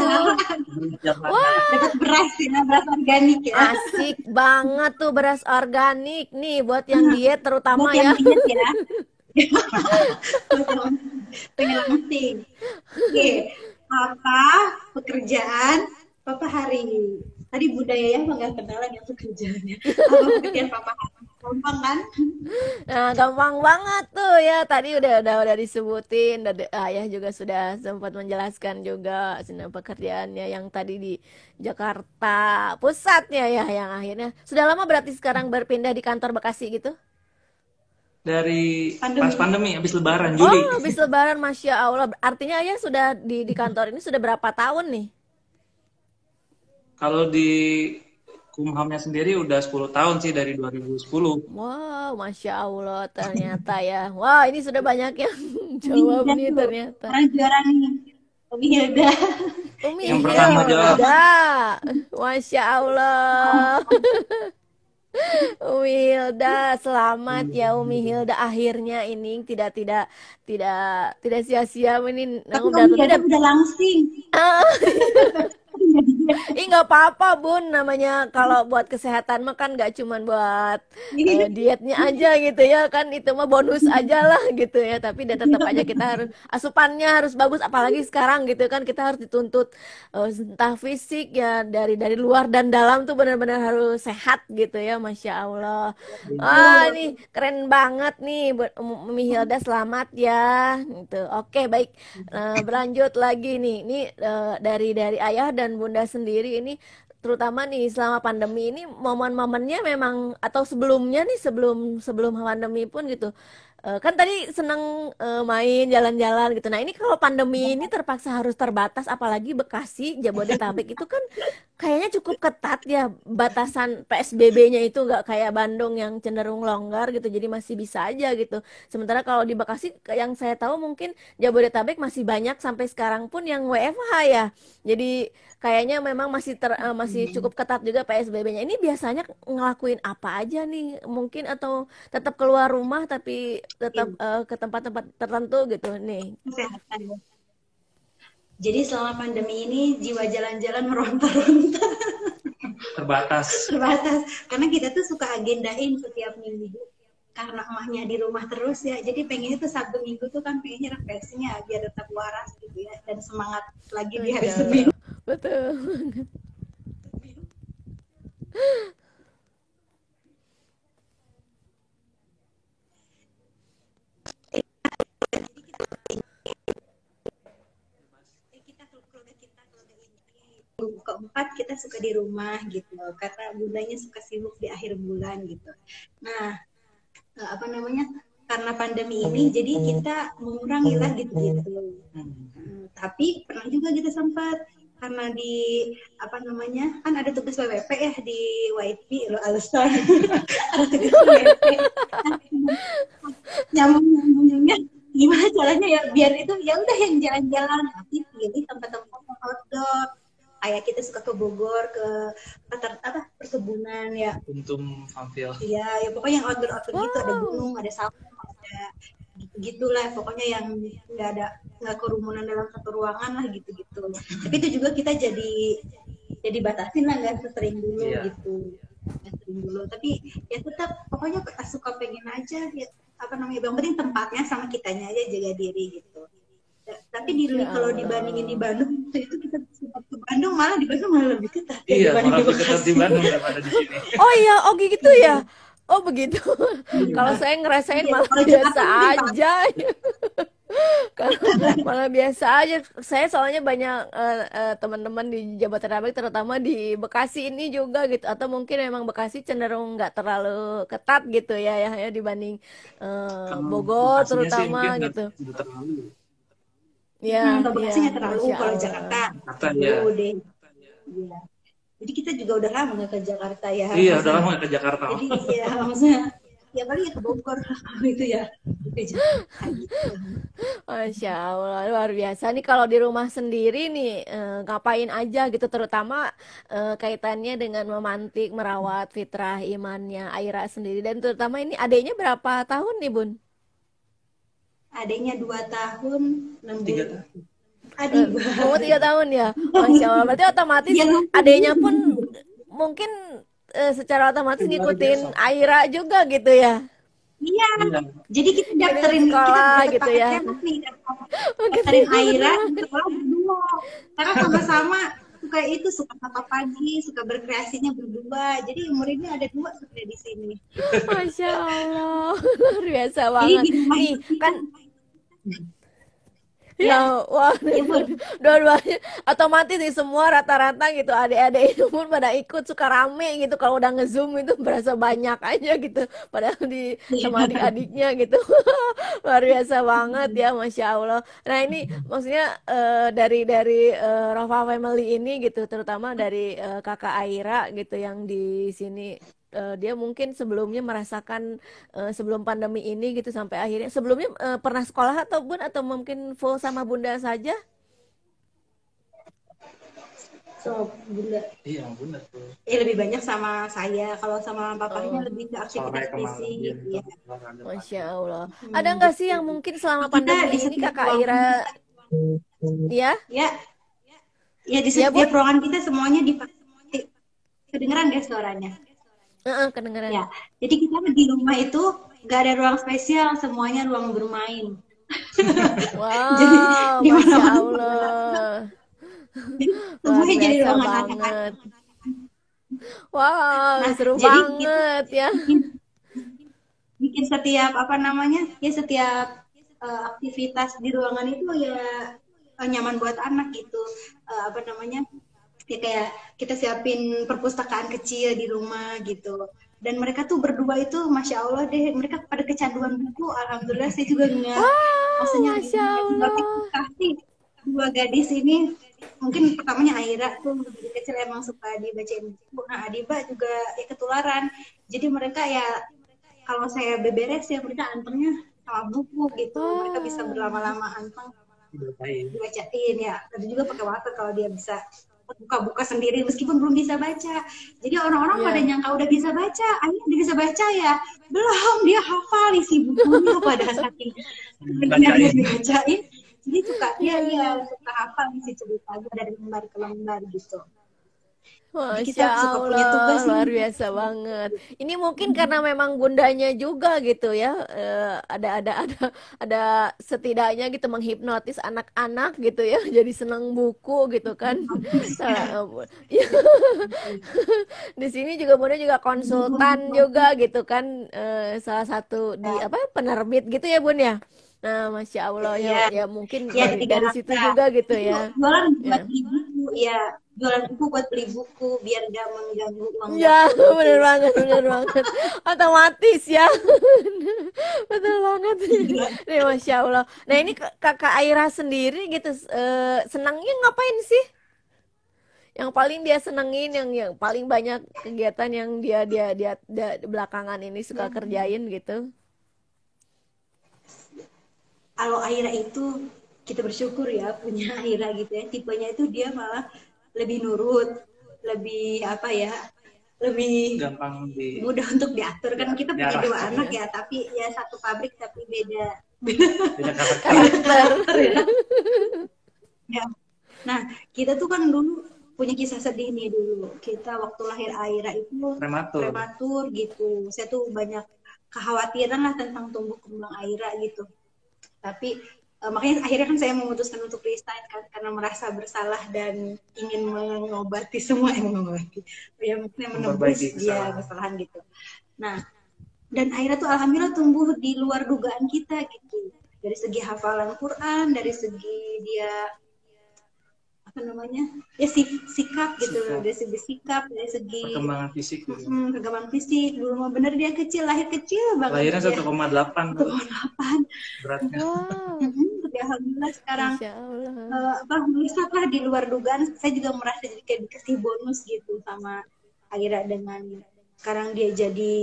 berminyak dapat beras ya beras organik ya. Asik banget tuh beras organik nih buat yang diet terutama buat ya. yang diet ya. Pengen penting oke apa pekerjaan papa hari? ini tadi budaya ya nggak kenalan yang pekerjaannya apa pekerjaan papa gampang kan Nah, gampang banget tuh ya. Tadi udah udah udah disebutin, dan ayah juga sudah sempat menjelaskan juga tentang pekerjaannya yang tadi di Jakarta pusatnya ya, yang akhirnya sudah lama berarti sekarang berpindah di kantor Bekasi gitu? dari Pandemi. pas pandemi habis lebaran Juli Oh, habis Lebaran, masya Allah. Artinya ayah sudah di di kantor ini sudah berapa tahun nih? Kalau di Kumhamnya sendiri udah 10 tahun sih dari 2010 Wow, masya Allah ternyata ya. Wah, ini sudah banyak yang jawab nih ternyata. Sekarang juara nih. Umi Hilda. Umi Yang pertama jawab. Hilda. Masya Allah. Umi Hilda, selamat ya Umi Hilda. Akhirnya ini tidak tidak tidak tidak sia-sia ini. Tapi udah Umi Hilda udah langsing. Ih nggak apa-apa bun. Namanya kalau buat kesehatan mah kan nggak cuman buat eh, dietnya aja gitu ya. Kan itu mah bonus aja lah gitu ya. Tapi dia tetap aja kita harus asupannya harus bagus. Apalagi sekarang gitu kan kita harus dituntut eh, entah fisik ya dari dari luar dan dalam tuh benar-benar harus sehat gitu ya masya Allah. Ah ini keren banget nih. Buat Umi Hilda selamat ya. Gitu. Oke baik. Eh, berlanjut lagi nih. Ini eh, dari dari ayah dan bunda sendiri ini terutama nih selama pandemi ini momen-momennya memang atau sebelumnya nih sebelum sebelum pandemi pun gitu Eh, kan tadi seneng eh, main jalan-jalan gitu. Nah ini kalau pandemi ini terpaksa harus terbatas apalagi Bekasi Jabodetabek itu kan kayaknya cukup ketat ya batasan PSBB-nya itu nggak kayak Bandung yang cenderung longgar gitu jadi masih bisa aja gitu. Sementara kalau di Bekasi yang saya tahu mungkin Jabodetabek masih banyak sampai sekarang pun yang WFH ya. Jadi kayaknya memang masih ter, eh, masih cukup ketat juga PSBB-nya ini biasanya ngelakuin apa aja nih mungkin atau tetap keluar rumah tapi tetap eh, ke tempat-tempat tertentu gitu nih Kesehatan. Jadi selama pandemi ini jiwa jalan-jalan meronta-ronta Terbatas. terbatas. Karena kita tuh suka agendain setiap minggu. Karena emaknya di rumah terus ya, jadi pengennya tuh Sabtu Minggu tuh kan pengennya refreshing ya, biar tetap waras gitu ya, dan semangat lagi di hari. Senin. betul kita keluarga kita keluarga ini keempat kita suka di rumah gitu karena bundanya suka sibuk di akhir bulan gitu nah apa namanya karena pandemi ini jadi kita mengurangi lah gitu gitu Hmm. tapi pernah juga kita sempat karena di apa namanya kan ada tugas WWP ya di YP lo ada tugas WWP nyambung nyambungnya gimana caranya ya biar itu ya udah yang jalan-jalan tapi pilih tempat-tempat outdoor kayak kita suka ke Bogor ke peter- apa perkebunan ya Untung Famfil. Iya, ya pokoknya yang outdoor outdoor gitu ada gunung, ada sawah, ada gitu gitulah pokoknya yang nggak ada nggak kerumunan dalam satu ruangan lah gitu gitu. Tapi itu juga kita jadi jadi batasin lah nggak sesering dulu Iya. gitu, nggak sering dulu. Tapi ya tetap pokoknya suka pengen aja ya apa namanya, yang penting tempatnya sama kitanya aja jaga diri gitu. Ya, Tapi di Ya kalau dibandingin di Bandung itu kita sempat ke Bandung malah di Bandung malah lebih ketat. Ya Iya, dibanding malah di lebih ketat Bekasi. di Bandung daripada di sini. oh iya oh gitu ya? Oh begitu. Kalau saya ngerasain Iya, malah biasa aja. Kalau malah biasa aja. Saya soalnya banyak eh, eh, teman-teman di Jabodetabek terutama di Bekasi ini juga gitu. Atau mungkin memang Bekasi cenderung nggak terlalu ketat gitu ya ya, ya dibanding Kalau Bogor sih terutama gitu. terlalu. Ya Hmm, kalau Bekasi ya, terlalu, Masya kalau Allah. Jakarta Jakarta ya. deh. Iya. Jadi kita juga udah lama nggak ke Jakarta ya. Iya, udah lama nggak ke Jakarta. Jadi ya maksudnya ya paling ya ke Bogor kalau itu ya gitu. Masya Allah, luar biasa nih kalau di rumah sendiri nih eh, ngapain aja gitu terutama eh, kaitannya dengan memantik, merawat fitrah imannya Aira sendiri dan terutama ini adiknya berapa tahun nih Bun? Adanya dua tahun enam Tiga bulan. tahun. Adik Umur tiga tahun ya, Masya Allah. Berarti otomatis Iya. adiknya pun mungkin eh, secara otomatis Luar ngikutin biasa. Aira juga gitu ya. Iya. Iya. Jadi kita daftarin sekolah kita gitu ya. nih Gitu daftarin ya, Aira sekolah berdua. Karena sama-sama suka itu suka apa pagi, suka berkreasinya berdua. Jadi muridnya ada dua sebenarnya di sini. Masya Allah, luar biasa Jadi banget. di rumah Nih kan Ya, wah, dua-duanya otomatis sih semua rata-rata gitu adik-adik itu pun pada ikut suka rame gitu kalau udah ngezoom itu berasa banyak aja gitu padahal di sama adik-adiknya gitu. Luar biasa banget ya masya Allah. Nah ini maksudnya eh, dari dari eh, Rafa Family ini gitu terutama dari eh, kakak Aira gitu yang di sini uh, dia mungkin sebelumnya merasakan uh, sebelum pandemi ini gitu sampai akhirnya sebelumnya uh, pernah sekolah atau bun atau mungkin full sama bunda saja? So bunda. Iya bunda tuh. Eh lebih banyak sama saya. Kalau sama papahnya oh. lebih ke aktivitas fisik. Ya. Masya Allah. Hmm. Ada nggak sih yang mungkin selama pandemi ini kakak Ira? Ya? Ya. Ya di ya, setiap ya, ruangan kita semuanya dipakai kedengeran deh suaranya. Uh, uh, kedengeran. Ya, jadi kita di rumah itu nggak ada ruang spesial, semuanya ruang bermain. Wow, jadi di mana Allah. Semuanya jadi ruang anak-anak. Wow, nah, seru banget kita, ya. Bikin, bikin setiap apa namanya ya setiap uh, aktivitas di ruangan itu ya uh, nyaman buat anak gitu. Uh, apa namanya ya kayak kita siapin perpustakaan kecil di rumah gitu. Dan mereka tuh berdua itu masya allah deh mereka pada kecanduan buku. Alhamdulillah saya juga nggak maksudnya masya allah. kasih dua gadis ini mungkin pertamanya Aira tuh dari kecil emang suka dibacain buku. Nah Adiba juga ya ketularan. Jadi mereka ya kalau saya beberes ya mereka antengnya sama buku gitu. Mereka bisa berlama-lama anteng dibacain. Ya. Tadi juga pakai waktu kalau dia bisa buka-buka sendiri meskipun belum bisa baca. Jadi orang-orang yeah. pada nyangka udah bisa baca, ayo udah bisa baca ya. Belum, dia hafal isi bukunya pada saking benar-benar dibacain. Jadi suka dia dia suka hafal isi cerita dari lembar ke lembar gitu. Masya kita suka Allah, punya tugas luar biasa banget. Ini mungkin karena memang bundanya juga gitu ya, uh, ada ada ada ada setidaknya gitu menghipnotis anak-anak gitu ya, jadi senang buku gitu kan. di sini juga bunda juga konsultan juga gitu kan, uh, salah satu di apa penerbit gitu ya bun ya. Nah, masya Allah ya, ya, ya mungkin ya, dari, dari situ juga gitu ya. Jualan buat ya. ibu ya jualan buku buat beli buku biar gak mengganggu uang ya bener banget bener banget. Otomatis ya. Betul banget. Nih masya allah. Nah ini kakak Aira sendiri gitu uh, senangnya ngapain sih? Yang paling dia senengin yang yang paling banyak kegiatan yang dia dia dia, dia belakangan ini suka hmm. kerjain gitu? Kalau Aira itu kita bersyukur ya punya Aira gitu ya tipenya itu dia malah lebih nurut, lebih apa ya, lebih gampang di mudah untuk diatur kan kita punya dua anak ya. ya, tapi ya satu pabrik tapi beda beda karakter. ya. ya. Nah kita tuh kan dulu punya kisah sedih nih dulu. Kita waktu lahir Aira itu prematur, prematur gitu. Saya tuh banyak kekhawatiran lah tentang tumbuh kembang Aira gitu. Tapi uh, makanya akhirnya kan saya memutuskan untuk resign kan karena merasa bersalah dan ingin mengobati semua yang mengobati. Ya maksudnya menembus dia kesalahan gitu. Nah dan akhirnya tuh alhamdulillah tumbuh di luar dugaan kita gitu. Dari segi hafalan Quran dari segi dia apa namanya ya sik sikap gitu sikap. dari segi sikap dari segi perkembangan fisik gitu. hmm, perkembangan fisik. Dulu mah bener dia kecil lahir kecil banget lahirnya satu koma delapan. delapan. Beratnya. Wow. ya alhamdulillah sekarang uh, apa lah di luar dugaan. Saya juga merasa jadi kayak dikasih bonus gitu sama Aira dengan sekarang dia jadi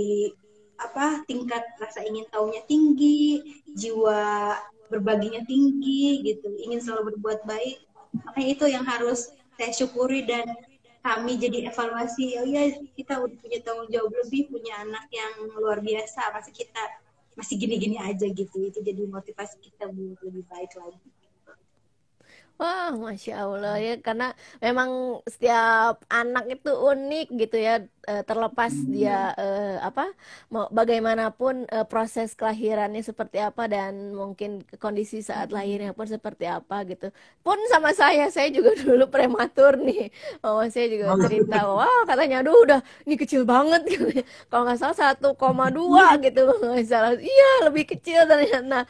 apa tingkat rasa ingin tahunya tinggi jiwa berbaginya tinggi gitu. Ingin selalu berbuat baik makanya itu yang harus saya syukuri dan kami jadi evaluasi oh ya kita udah punya tanggung jawab lebih punya anak yang luar biasa masih kita masih gini-gini aja gitu. Itu jadi motivasi kita buat lebih baik lagi. Wah, masya Allah ya, karena memang setiap anak itu unik gitu ya, eh, terlepas dia eh, apa, mau bagaimanapun eh, proses kelahirannya seperti apa dan mungkin kondisi saat lahirnya pun seperti apa gitu. Pun sama saya, saya juga dulu prematur nih. Oh, saya juga cerita, wah katanya, aduh udah ini kecil banget gitu. Kalau nggak salah 1,2 gitu, nggak salah. Iya lebih kecil ternyata. Nah,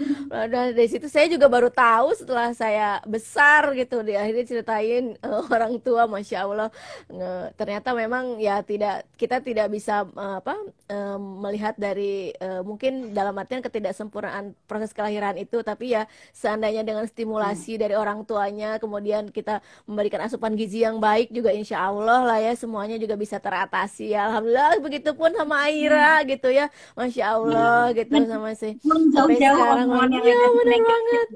dari situ saya juga baru tahu setelah saya besar besar gitu di akhirnya ceritain uh, orang tua masya Allah nge, ternyata memang ya tidak kita tidak bisa uh, apa uh, melihat dari uh, mungkin dalam artian ketidaksempurnaan proses kelahiran itu tapi ya seandainya dengan stimulasi hmm. dari orang tuanya kemudian kita memberikan asupan gizi yang baik juga insya Allah lah ya semuanya juga bisa teratasi ya alhamdulillah begitupun sama Aira hmm. gitu ya masya Allah hmm. gitu sama si sampai sekarang ya benar banget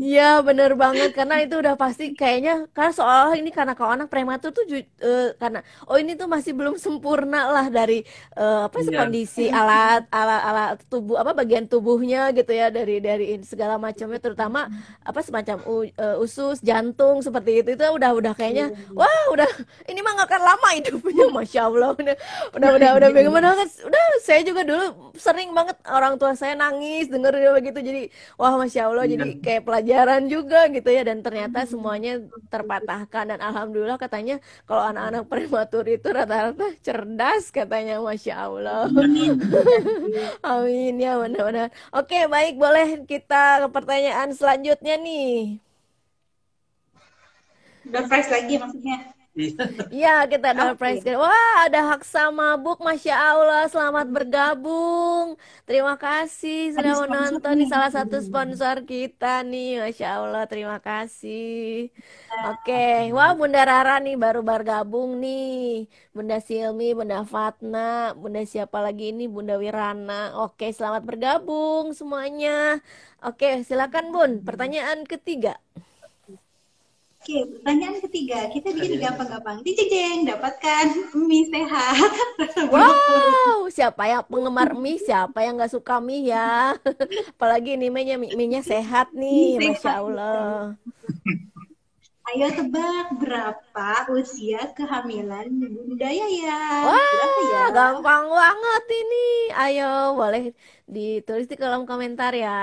ya benar banget karena itu udah pasti kayaknya karena soal ini karena kalau anak prematur tuh uh, karena oh ini tuh masih belum sempurna lah dari uh, apa sih yeah. kondisi alat alat alat tubuh apa bagian tubuhnya gitu ya dari dari segala macamnya terutama apa semacam uh, usus jantung seperti itu itu udah udah kayaknya wah udah ini mah gak akan lama hidupnya masya allah udah udah udah udah bagaimana kan udah saya juga dulu sering banget orang tua saya nangis denger begitu jadi wah masya allah jadi iya. kayak pelajaran juga gitu ya dan ternyata semuanya terpatahkan dan alhamdulillah katanya kalau anak-anak prematur itu rata-rata cerdas katanya masya allah. Amin. Ya benar-benar. Oke baik boleh kita ke pertanyaan selanjutnya nih. Udah fresh lagi maksudnya Iya. Kita ada okay. prize Wah ada hak sama buk Masya Allah. Selamat bergabung. Terima kasih sudah menonton nih. salah satu sponsor kita nih. Masya Allah terima kasih. Oke. Okay. Wah Bunda Rara nih baru bergabung nih. Bunda Silmi, Bunda Fatna Bunda siapa lagi ini? Bunda Wirana. Oke selamat bergabung semuanya. Oke silakan Bun. Pertanyaan ketiga Oke, pertanyaan ketiga, kita bikin gampang-gampang. Dijeng, dapatkan mie sehat. Wow, siapa ya penggemar mie? Siapa yang nggak suka mie ya? Apalagi ini mie-nya, mie-nya sehat nih, mie Masya Allah. Ayo tebak berapa usia kehamilan Bunda ya? Wah, berapa ya? gampang banget ini. Ayo, boleh ditulis di kolom komentar ya.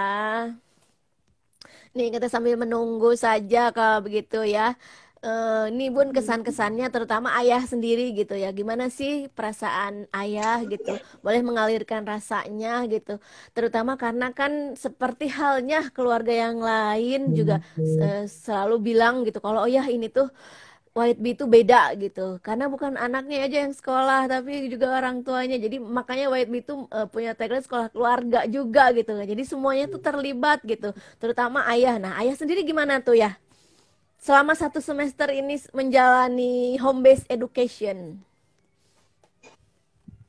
Nih kita sambil menunggu saja kalau begitu ya. Uh, ini bun kesan-kesannya terutama ayah sendiri gitu ya. Gimana sih perasaan ayah gitu? Boleh mengalirkan rasanya gitu. Terutama karena kan seperti halnya keluarga yang lain juga uh, selalu bilang gitu kalau oh ya ini tuh White Bee itu beda gitu. Karena bukan anaknya aja yang sekolah tapi juga orang tuanya. Jadi makanya White Bee itu uh, punya tagline sekolah keluarga juga gitu. Jadi semuanya tuh terlibat gitu. Terutama ayah. Nah ayah sendiri gimana tuh ya? Selama satu semester ini menjalani home based education.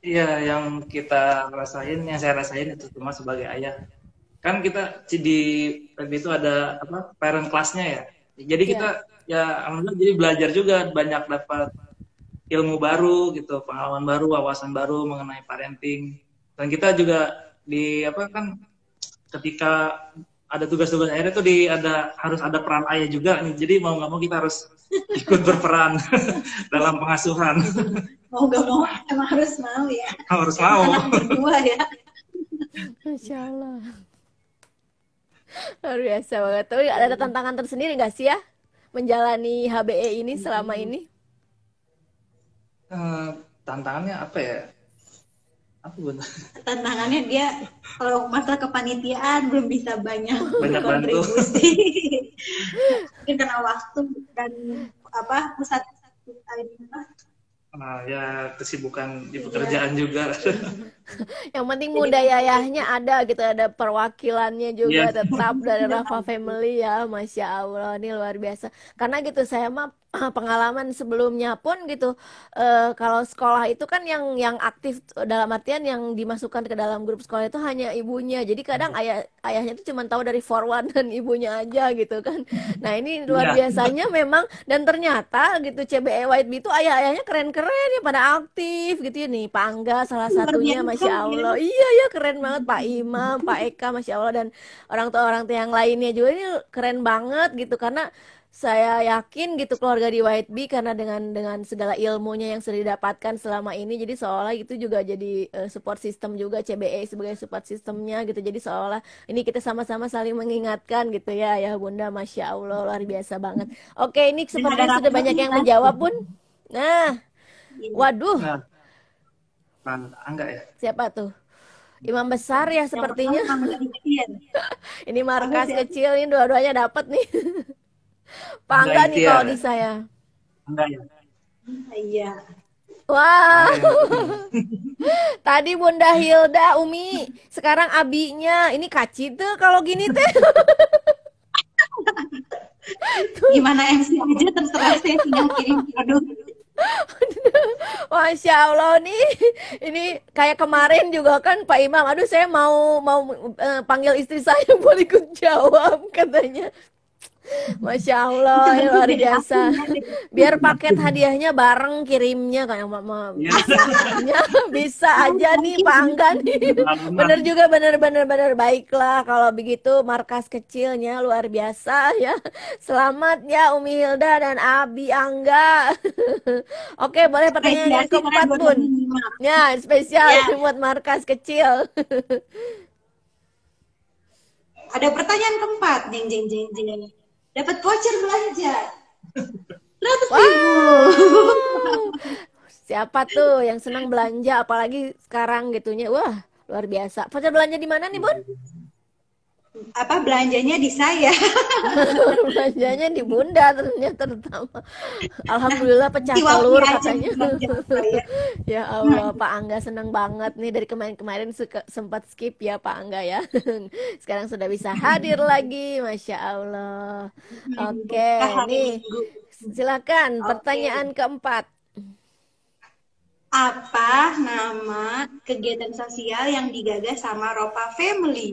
Iya, yang kita rasain, yang saya rasain itu cuma sebagai ayah. Kan kita di itu ada apa parent classnya ya. Jadi kita yeah ya alhamdulillah jadi belajar juga banyak dapat ilmu baru gitu pengalaman baru wawasan baru mengenai parenting. Dan kita juga di apa kan ketika ada tugas-tugas akhirnya tuh di ada harus ada peran ayah juga nih. Jadi mau nggak mau kita harus ikut berperan dalam pengasuhan. Mau nggak mau emang harus mau ya. Harus mau. Berdua ya. Masya Allah. Luar biasa banget. Tapi ada tantangan tersendiri nggak sih ya menjalani HBE ini selama ini? Uh, tantangannya apa ya? Apa benar? Tantangannya dia kalau masalah kepanitiaan belum bisa banyak, banyak kontribusi. Mungkin karena waktu dan apa pusat Nah, ya kesibukan di iya. pekerjaan juga. Yang penting muda yayahnya ada gitu, ada perwakilannya juga yeah. tetap dari Rafa Family ya, masya Allah ini luar biasa. Karena gitu saya mah pengalaman sebelumnya pun gitu uh, kalau sekolah itu kan yang yang aktif dalam artian yang dimasukkan ke dalam grup sekolah itu hanya ibunya. Jadi kadang ayah ayahnya itu cuma tahu dari forward dan ibunya aja gitu kan. Nah ini luar ya. biasanya memang dan ternyata gitu CBE White Bee itu ayah-ayahnya keren-keren ya pada aktif gitu ya. Nih Pak Angga salah satunya masya Allah. Iya ya keren banget. Pak Imam Pak Eka masya Allah dan orang tua orang tua yang lainnya juga. Ini keren banget gitu karena saya yakin gitu keluarga di White Bee karena dengan dengan segala ilmunya yang sudah didapatkan selama ini jadi seolah itu juga jadi uh, support system juga CBE sebagai support sistemnya gitu. Jadi seolah ini kita sama-sama saling mengingatkan gitu ya. Ya Bunda Masya Allah luar biasa banget. Oke ini sepertinya sudah banyak yang menjawab pun nah waduh. Nah, enggak ya? Siapa tuh? Imam besar ya sepertinya. Ini markas kecil. ini dua-duanya dapat nih Pak Angga nih kalau di saya. Enggak ya? Iya. Wah, tadi Bunda Hilda, Umi, sekarang abinya. Ini kaci tuh kalau gini teh. Gimana MC aja terserah saya tinggal kirim produk. Masya Allah nih, ini kayak kemarin juga kan Pak Imam. Aduh, saya mau mau uh, panggil istri saya boleh ikut jawab katanya. Masya Allah, ya luar biasa. Biar paket hadiahnya bareng kirimnya kayak mama. Iya. Bisa, bisa aja nih Pak Angga nih. Bener juga, bener bener bener baiklah kalau begitu markas kecilnya luar biasa ya. Selamat ya Umi Hilda dan Abi Angga. Oke, boleh pertanyaan yang keempat Bun. Ya, spesial ya. buat markas kecil. Ada pertanyaan keempat, jeng jeng jeng jeng dapat voucher belanja. Ratus wow. ribu. Siapa tuh yang senang belanja apalagi sekarang gitunya. Wah, luar biasa. Voucher belanja di mana nih, Bun? Apa belanjanya di saya? Belanjanya di bunda ternyata terutama. Alhamdulillah pecah telur katanya. Ya. Allah Pak Angga senang banget nih. Dari kemarin-kemarin sempat skip ya Pak Angga ya. Sekarang sudah bisa hadir lagi Masya Allah. Oke okay, nih. Silakan pertanyaan keempat. Apa nama kegiatan sosial yang digagas sama Ropa Family?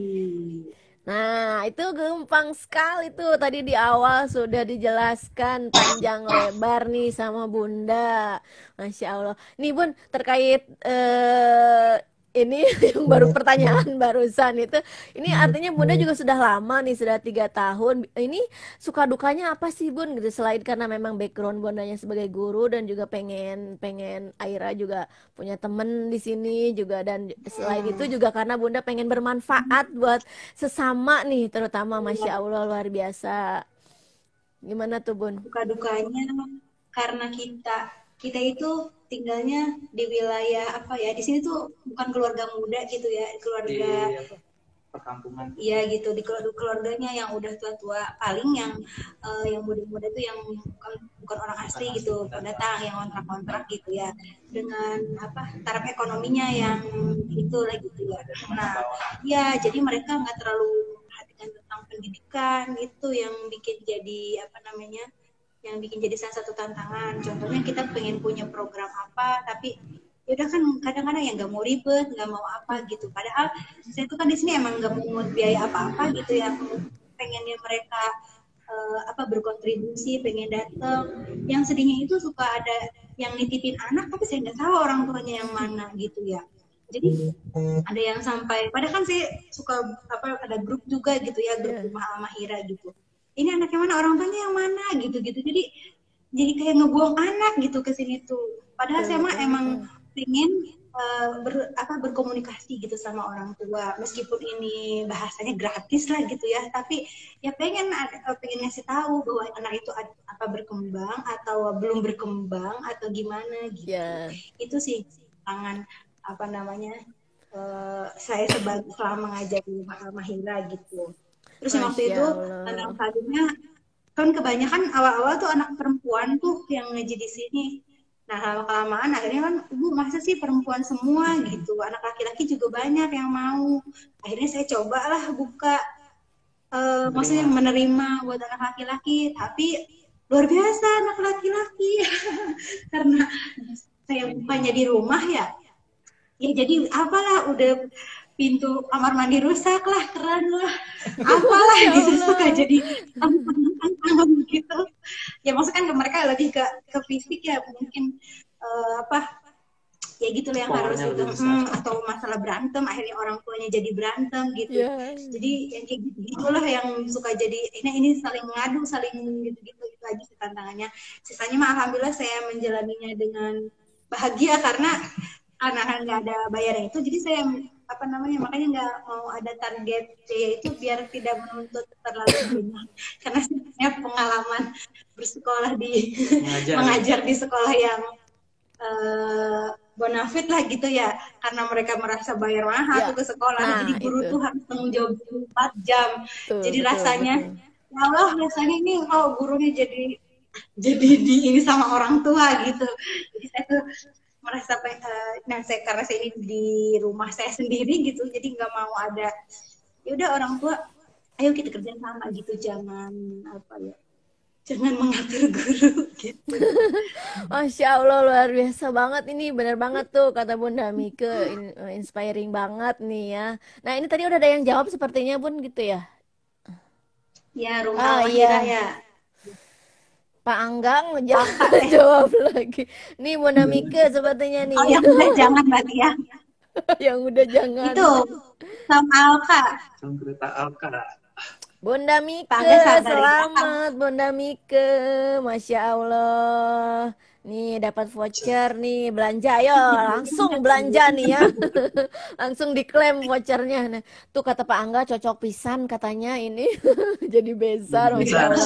Nah, itu gampang sekali tuh. Tadi di awal sudah dijelaskan panjang lebar nih sama Bunda. Masya Allah. Nih Bun, terkait eh, ini yang baru pertanyaan barusan itu. Ini artinya bunda juga sudah lama nih sudah tiga tahun. Ini suka dukanya apa sih bun? Gitu selain karena memang background bundanya sebagai guru dan juga pengen pengen Aira juga punya temen di sini juga dan selain itu juga karena bunda pengen bermanfaat buat sesama nih terutama masya Allah luar biasa. Gimana tuh bun? Suka dukanya karena kita kita itu tinggalnya di wilayah apa ya? Di sini tuh bukan keluarga muda gitu ya keluarga di, perkampungan. Iya gitu di keluarga keluarganya yang udah tua-tua. Paling yang uh, yang muda-muda tuh yang bukan bukan orang asli gitu pendatang yang kontrak-kontrak gitu ya. Dengan apa taraf ekonominya yang itu lagi gitu ya. Nah ya jadi mereka nggak terlalu perhatikan tentang pendidikan itu yang bikin jadi apa namanya yang bikin jadi salah satu tantangan. Contohnya kita pengen punya program apa, tapi ya udah kan kadang-kadang yang nggak mau ribet, nggak mau apa gitu. Padahal saya tuh kan di sini emang nggak mau biaya apa-apa gitu ya. Pengennya mereka uh, apa berkontribusi, pengen datang. Yang sedihnya itu suka ada yang nitipin anak, tapi saya nggak tahu orang tuanya yang mana gitu ya. Jadi ada yang sampai, padahal kan saya suka apa ada grup juga gitu ya, grup yeah. rumah Almahira gitu ini anaknya mana? Orang tuanya yang mana? Gitu gitu. Jadi jadi kayak ngebuang anak gitu ke sini tuh. Padahal saya mah emang pengen uh, ber, apa berkomunikasi gitu sama orang tua. Meskipun ini bahasanya gratis lah gitu ya. Tapi ya pengen uh, pengen ngasih tahu bahwa anak itu ada, apa berkembang atau belum berkembang atau gimana gitu. Yeah. itu sih tangan apa namanya uh, saya sebagai selama mengajar di Mahira gitu terus yang waktu itu anak selanjutnya kan kebanyakan awal-awal tuh anak perempuan tuh yang ngaji di sini. Nah lama kelamaan akhirnya kan ibu masa sih perempuan semua? Gitu. Anak laki-laki juga banyak yang mau. Akhirnya saya cobalah buka uh, maksudnya menerima buat anak laki-laki. Tapi luar biasa anak laki-laki. Karena saya bukanya di rumah ya. Ya jadi apalah udah pintu kamar mandi rusak lah keren lah. Apalah ya gitu suka jadi tantangan gitu. Ya maksudnya kan mereka lebih ke ke fisik ya mungkin uh, apa ya gitu lah yang harus itu hmm, atau masalah berantem akhirnya orang tuanya jadi berantem gitu. Yeah. jadi yang kayak gitu gitulah yang suka jadi ini ini saling ngadu saling gitu gitu itu aja sih tantangannya. Sisanya mah alhamdulillah saya menjalaninya dengan bahagia karena karena nggak ada bayaran itu. Jadi saya apa namanya makanya nggak mau ada target yaitu biar tidak menuntut terlalu banyak karena saya pengalaman bersekolah di mengajar, mengajar di sekolah yang uh, bonafit lah gitu ya karena mereka merasa bayar mahal ya. ke sekolah nah, jadi guru itu. tuh harus tanggung jawab 24 jam tuh, jadi betul, rasanya betul. ya Allah rasanya ini kalau gurunya jadi jadi di ini sama orang tua gitu jadi saya tuh merasa uh, nah saya karena saya ini di rumah saya sendiri gitu jadi nggak mau ada ya udah orang tua ayo kita kerja sama gitu jangan apa ya jangan mengatur guru gitu. Masya Allah luar biasa banget ini benar banget tuh kata Bunda Mike in, uh, inspiring banget nih ya. Nah ini tadi udah ada yang jawab sepertinya Bun gitu ya? Ya rumah ah, iya. ya. Pak Anggang jawab, jawab lagi. Nih Bunda Mike sepertinya nih. Oh yang udah jangan berarti ya. yang udah jangan. Itu sama Alka. Sama Alka. Bunda Mike, selamat Bunda Mike, masya Allah. Nih dapat voucher nih belanja ayo langsung belanja nih ya. langsung diklaim vouchernya. Nah, tuh kata Pak Angga cocok pisan katanya ini jadi besar Allah.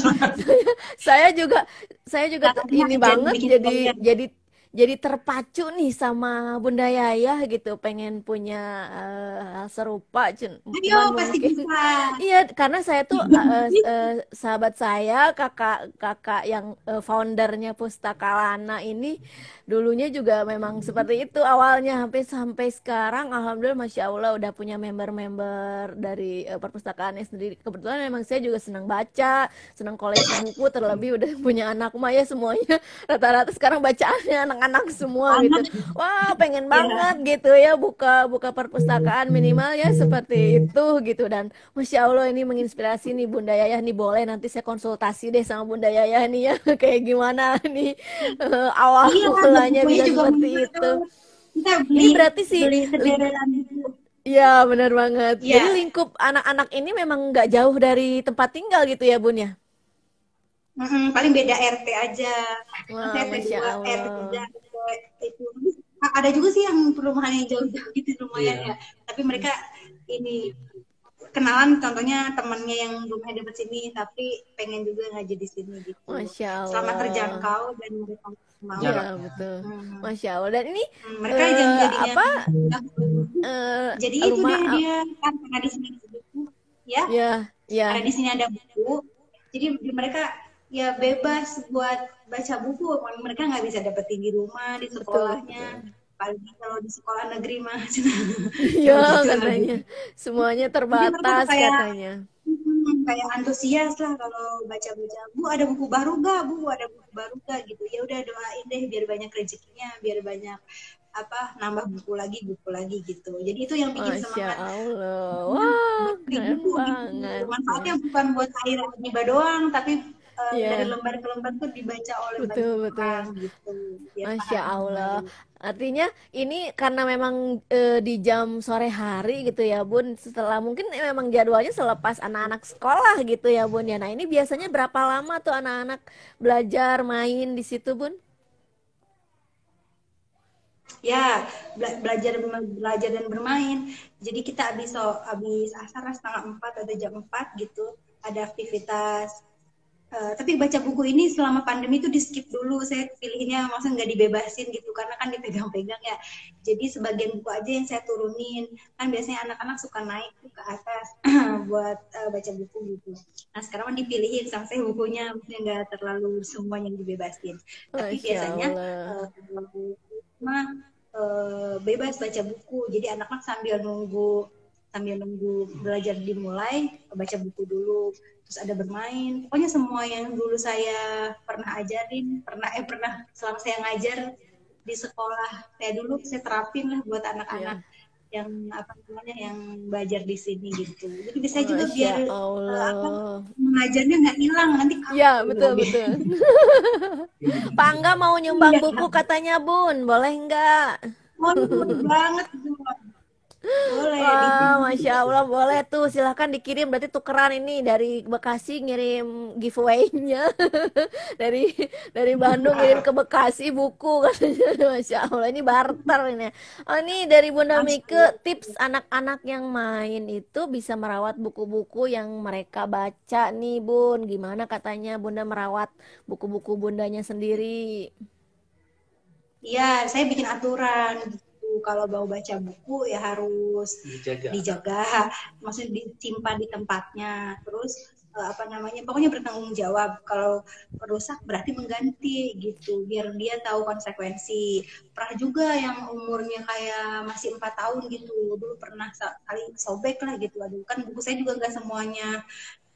saya, juga saya juga ini banget jadi jadi jadi terpacu nih sama Bunda Yaya gitu pengen punya uh, serupa cun Ayo, pasti mungkin bisa. iya karena saya tuh uh, uh, sahabat saya kakak kakak yang uh, foundernya Pustaka Lana ini dulunya juga memang seperti itu awalnya sampai sampai sekarang alhamdulillah masya Allah udah punya member-member dari uh, perpustakaannya sendiri. Kebetulan memang saya juga senang baca senang koleksi buku terlebih udah punya anak Maya semuanya. Rata-rata sekarang bacaannya anak-anak semua gitu wah pengen iya. banget gitu ya buka buka perpustakaan minimal ya seperti itu gitu dan masya Allah ini menginspirasi nih Bunda Yayah nih boleh nanti saya konsultasi deh sama Bunda Yayah nih ya kayak gimana nih uh, awal iya, mulanya bisa seperti itu. Kita beli, ini berarti sih Iya benar banget. Ya. Jadi lingkup anak-anak ini memang nggak jauh dari tempat tinggal gitu ya bun ya? Mm-hmm, paling beda RT aja. Wah, RT Masya 2, Allah. RT 3, itu. Ada juga sih yang perumahan yang jauh-jauh gitu lumayan yeah. ya. Tapi mereka ini kenalan contohnya temannya yang rumahnya dekat sini tapi pengen juga ngaji di sini gitu. Masya Allah. Selama terjangkau dan mereka mau. Ya, betul. Hmm. Masya Allah. Dan ini hmm, mereka uh, yang jadinya apa? Uh, jadi itu dia dia kan karena di sini ada buku ya. Ya, ya. Karena di sini ada buku. Jadi mereka ya bebas buat baca buku. Mereka nggak bisa dapetin di rumah, di sekolahnya. Apalagi kalau di sekolah negeri mah iya katanya. semuanya terbatas kayak, katanya. hmm, kayak antusias lah kalau baca-baca bu ada buku baru gak bu ada buku baru gak gitu. Ya udah doain deh biar banyak rezekinya biar banyak apa nambah buku lagi buku lagi gitu. Jadi itu yang bikin Masya semangat. Allah. Wah keren buku, gitu. manfaatnya bukan buat air riba doang tapi uh, eh, yeah. dari lembar ke lembar tuh dibaca oleh betul, banyak betul. orang gitu. Masya Allah. Artinya ini karena memang e, di jam sore hari gitu ya Bun, setelah mungkin memang jadwalnya selepas anak-anak sekolah gitu ya Bun ya. Nah ini biasanya berapa lama tuh anak-anak belajar main di situ Bun? Ya, bela belajar belajar dan bermain. Jadi kita habis so, habis asar setengah empat atau jam empat gitu, ada aktivitas Uh, tapi baca buku ini selama pandemi itu di skip dulu. Saya pilihnya maksudnya nggak dibebasin gitu karena kan dipegang-pegang ya. Jadi sebagian buku aja yang saya turunin. Kan biasanya anak-anak suka naik ke atas buat uh, baca buku gitu. Nah sekarang kan dipilihin sampai bukunya maksudnya nggak terlalu semua yang dibebasin. Tapi biasanya uh, uh, bebas baca buku. Jadi anak-anak sambil nunggu sambil nunggu belajar dimulai baca buku dulu terus ada bermain. Pokoknya semua yang dulu saya pernah ajarin pernah eh pernah selama saya ngajar di sekolah saya dulu saya terapin lah buat anak-anak yeah. yang apa namanya yang belajar di sini gitu. Jadi bisa Masya juga biar Allah. Uh, apa, mengajarnya nggak hilang nanti ya betul betul. Pangga mau nyumbang iya. buku katanya bun. Boleh nggak? Oh, banget boleh. Wah, masya Allah boleh tuh. Silahkan dikirim. Berarti tukeran ini dari Bekasi ngirim giveaway-nya. dari dari Bandung ngirim ke Bekasi buku katanya. Masya Allah ini barter ini. Oh ini dari Bunda Mike tips anak-anak yang main itu bisa merawat buku-buku yang mereka baca nih Bun. Gimana katanya Bunda merawat buku-buku Bundanya sendiri? Iya, saya bikin aturan kalau mau baca buku ya harus dijaga, dijaga. Maksudnya disimpan di tempatnya. Terus uh, apa namanya pokoknya bertanggung jawab. Kalau rusak berarti mengganti gitu biar dia tahu konsekuensi. Pernah juga yang umurnya kayak masih empat tahun gitu. Dulu pernah kali sobek lah gitu. Aduh kan buku saya juga nggak semuanya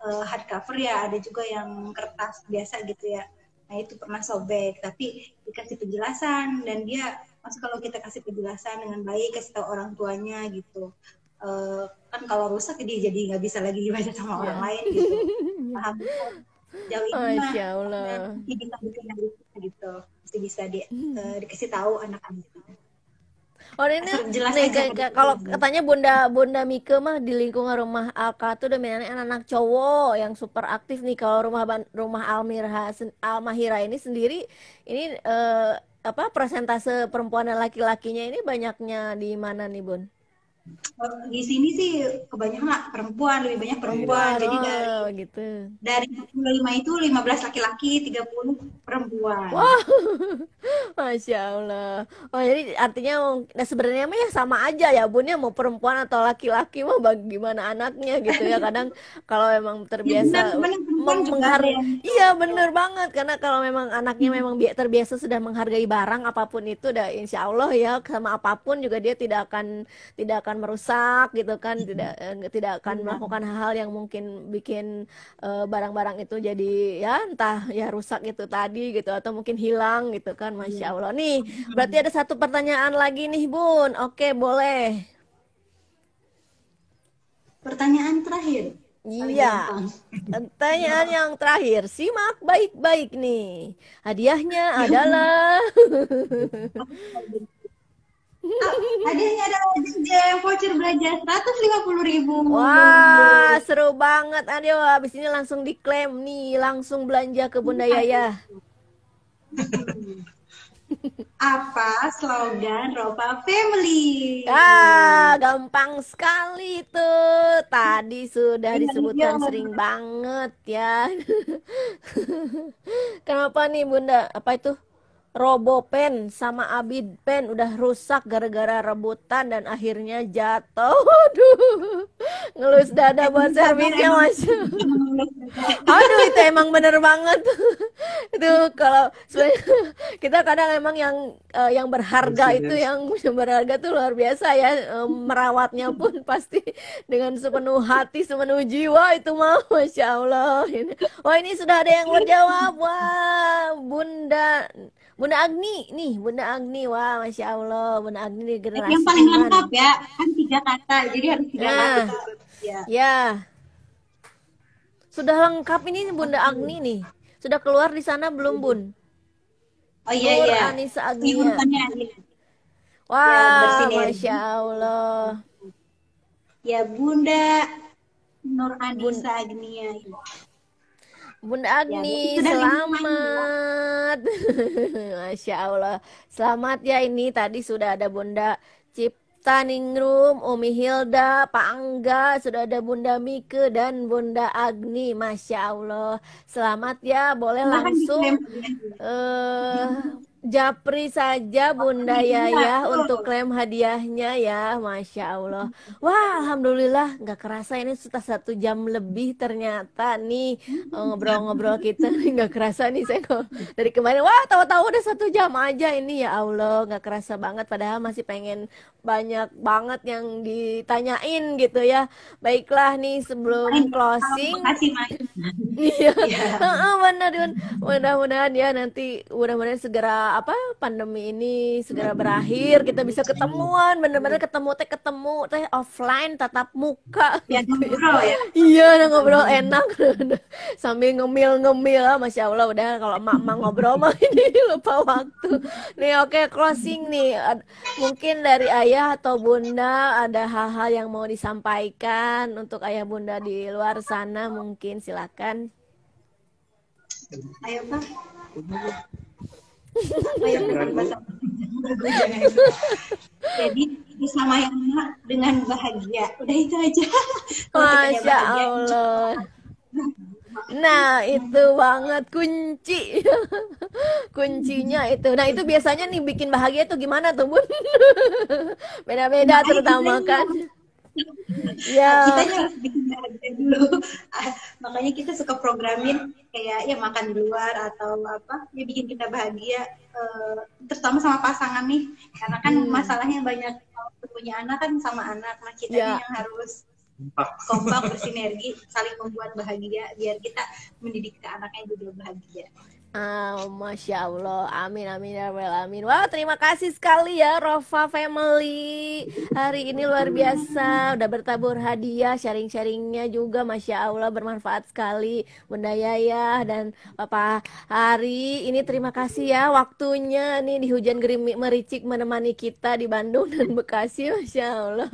uh, hardcover ya. Ada juga yang kertas biasa gitu ya. Nah itu pernah sobek. Tapi dikasih penjelasan dan dia masih kalau kita kasih penjelasan dengan baik kasih tahu orang tuanya gitu. Uh, kan kalau rusak dia jadi nggak bisa lagi dibaca sama yeah. orang lain gitu. Paham? Jauh ini mah Allah. masih bisa bikin gitu. Masih bisa di, uh, dikasih tahu anak-anak Oh ini jelas nih kayak, kalau katanya Bunda Bunda Mika mah di lingkungan rumah Alka tuh udah anak-anak cowok yang super aktif nih. Kalau rumah rumah Almirha Almahira ini sendiri ini eh, apa persentase perempuan dan laki-lakinya ini banyaknya di mana nih Bun? Di sini sih kebanyakan perempuan lebih banyak perempuan. Oh, jadi dari gitu. dari 45 itu 15 laki-laki 30 perempuan. Wow. Masya allah. Oh jadi artinya nah sebenarnya mah ya sama aja ya bunnya mau perempuan atau laki-laki mau bagaimana anaknya gitu ya. Kadang kalau memang terbiasa ya, benar, benar, menghargai iya bener banget. Karena kalau memang anaknya memang terbiasa sudah menghargai barang apa pun itu udah insya Allah ya sama apa pun juga dia tidak akan tidak akan merusak gitu kan tidak eh, tidak akan melakukan hal-hal yang mungkin bikin eh, barang-barang uh, itu jadi ya entah ya rusak itu tadi gitu atau mungkin hilang gitu kan masya allah. Nih berarti ada satu pertanyaan lagi nih bun. Oke boleh. Pertanyaan terakhir. Iya, pertanyaan yang terakhir, simak baik-baik nih. Hadiahnya adalah hadiahnya ada jajan voucher belanja seratus lima puluh ribu. Wah, seru banget. Aduh, habis ini langsung diklaim nih, langsung belanja ke Bunda Yaya. Apa slogan Ropa Family? Ah, gampang sekali tuh. Tadi sudah iya, disebutkan iya. sering banget ya. Kenapa nih Bunda? Apa itu? Robopen sama Abid Pen udah rusak gara-gara rebutan dan akhirnya jatuh. Aduh. Ngelus dada buat servisnya Mas. Aduh itu emang bener banget. itu kalau kita kadang emang yang uh, yang berharga itu yang berharga tuh luar biasa ya um, merawatnya pun pasti dengan sepenuh hati sepenuh jiwa itu mah masya Allah. Wah ini sudah ada yang menjawab wah Bunda Bunda Agni nih, Bunda Agni, wah masya Allah, Bunda Agni nih generasi. Yang paling lengkap ya, kan tiga kata, jadi harus tiga nah, kata. Ya. ya. Sudah lengkap ini Bunda Agni nih. Sudah keluar di sana belum Bun? Oh iya Nur iya. Anissa Agni. Wah, ya, masya Allah. Ya Bunda Nur Anissa Agnia. Bunda ya, Agni, ya, selamat. Masya Allah. Selamat ya ini tadi sudah ada Bunda Cipta Ningrum, Umi Hilda, Pak Angga, sudah ada Bunda Mike dan Bunda Agni. Masya Allah. Selamat ya, boleh langsung uh, Japri saja Bunda iya, Yaya untuk klaim hadiahnya ya Masya Allah. Wah Alhamdulillah nggak kerasa ini sudah satu jam lebih ternyata nih eh, ngobrol-ngobrol kita nggak kerasa nih saya kok dari kemarin. Wah tahu-tahu udah satu jam aja ini ya Allah nggak kerasa banget. Padahal masih pengen banyak banget yang ditanyain gitu ya. Baiklah nih sebelum closing. Iya. Benar mudah-mudahan ya nanti mudah-mudahan segera apa pandemi ini segera berakhir kita bisa ketemuan bener-bener ketemu teh ketemu teh offline tatap muka. Ya ngobrol ya? Iya ngobrol enak. Sambil ngemil-ngemil ah, masya allah udah kalau mak mak ngobrol mah ini lupa waktu. Nih oke okay, closing nih. Mungkin dari ayah atau bunda ada hal-hal yang mau disampaikan untuk ayah bunda di luar sana mungkin silakan. Ayo pak jadi bersama yang dengan bahagia udah itu aja masya allah Nah, itu banget kunci. Kuncinya itu. Nah, itu biasanya nih bikin bahagia tuh gimana tuh, Bun? Beda-beda nah, terutama kan. Ya. Kita harus bikin bahagia dulu. Ah, Makanya kita suka programin kayak ya makan di luar atau apa ya bikin kita bahagia eh, terutama sama pasangan nih karena kan Hmm. masalahnya banyak kalau punya anak kan sama anak nah kita Ya. yang harus Kompak. kompak bersinergi saling membuat bahagia biar kita mendidik ke anaknya juga bahagia Ah, Masya Allah, amin amin ya alamin. Wah, terima kasih sekali ya Rofa Family. Hari ini luar biasa, udah bertabur hadiah, sharing-sharingnya juga Masya Allah bermanfaat sekali. Bunda Yaya dan Papa Hari, ini terima kasih ya waktunya nih di hujan gerimis mericik menemani kita di Bandung dan Bekasi, Masya Allah.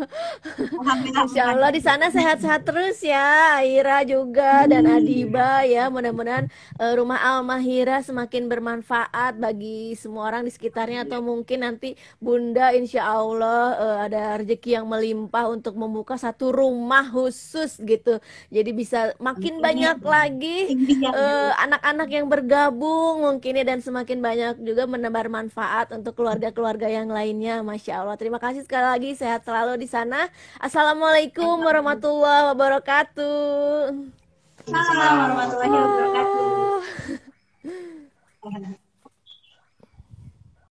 Insya Allah di sana sehat-sehat terus ya, Aira juga dan Adiba ya. Mudah-mudahan eh, rumah Almahira semakin bermanfaat bagi semua orang di sekitarnya atau mungkin nanti Bunda Insya Allah eh, ada rezeki yang melimpah untuk membuka satu rumah khusus gitu. Jadi bisa makin banyak lagi eh, anak-anak yang bergabung mungkin ya dan semakin banyak juga menebar manfaat untuk keluarga-keluarga yang lainnya. Masya Allah. Terima kasih sekali lagi. Sehat selalu di sana. Assalamualaikum warahmatullahi wabarakatuh. Salam warahmatullahi wabarakatuh. Thank you.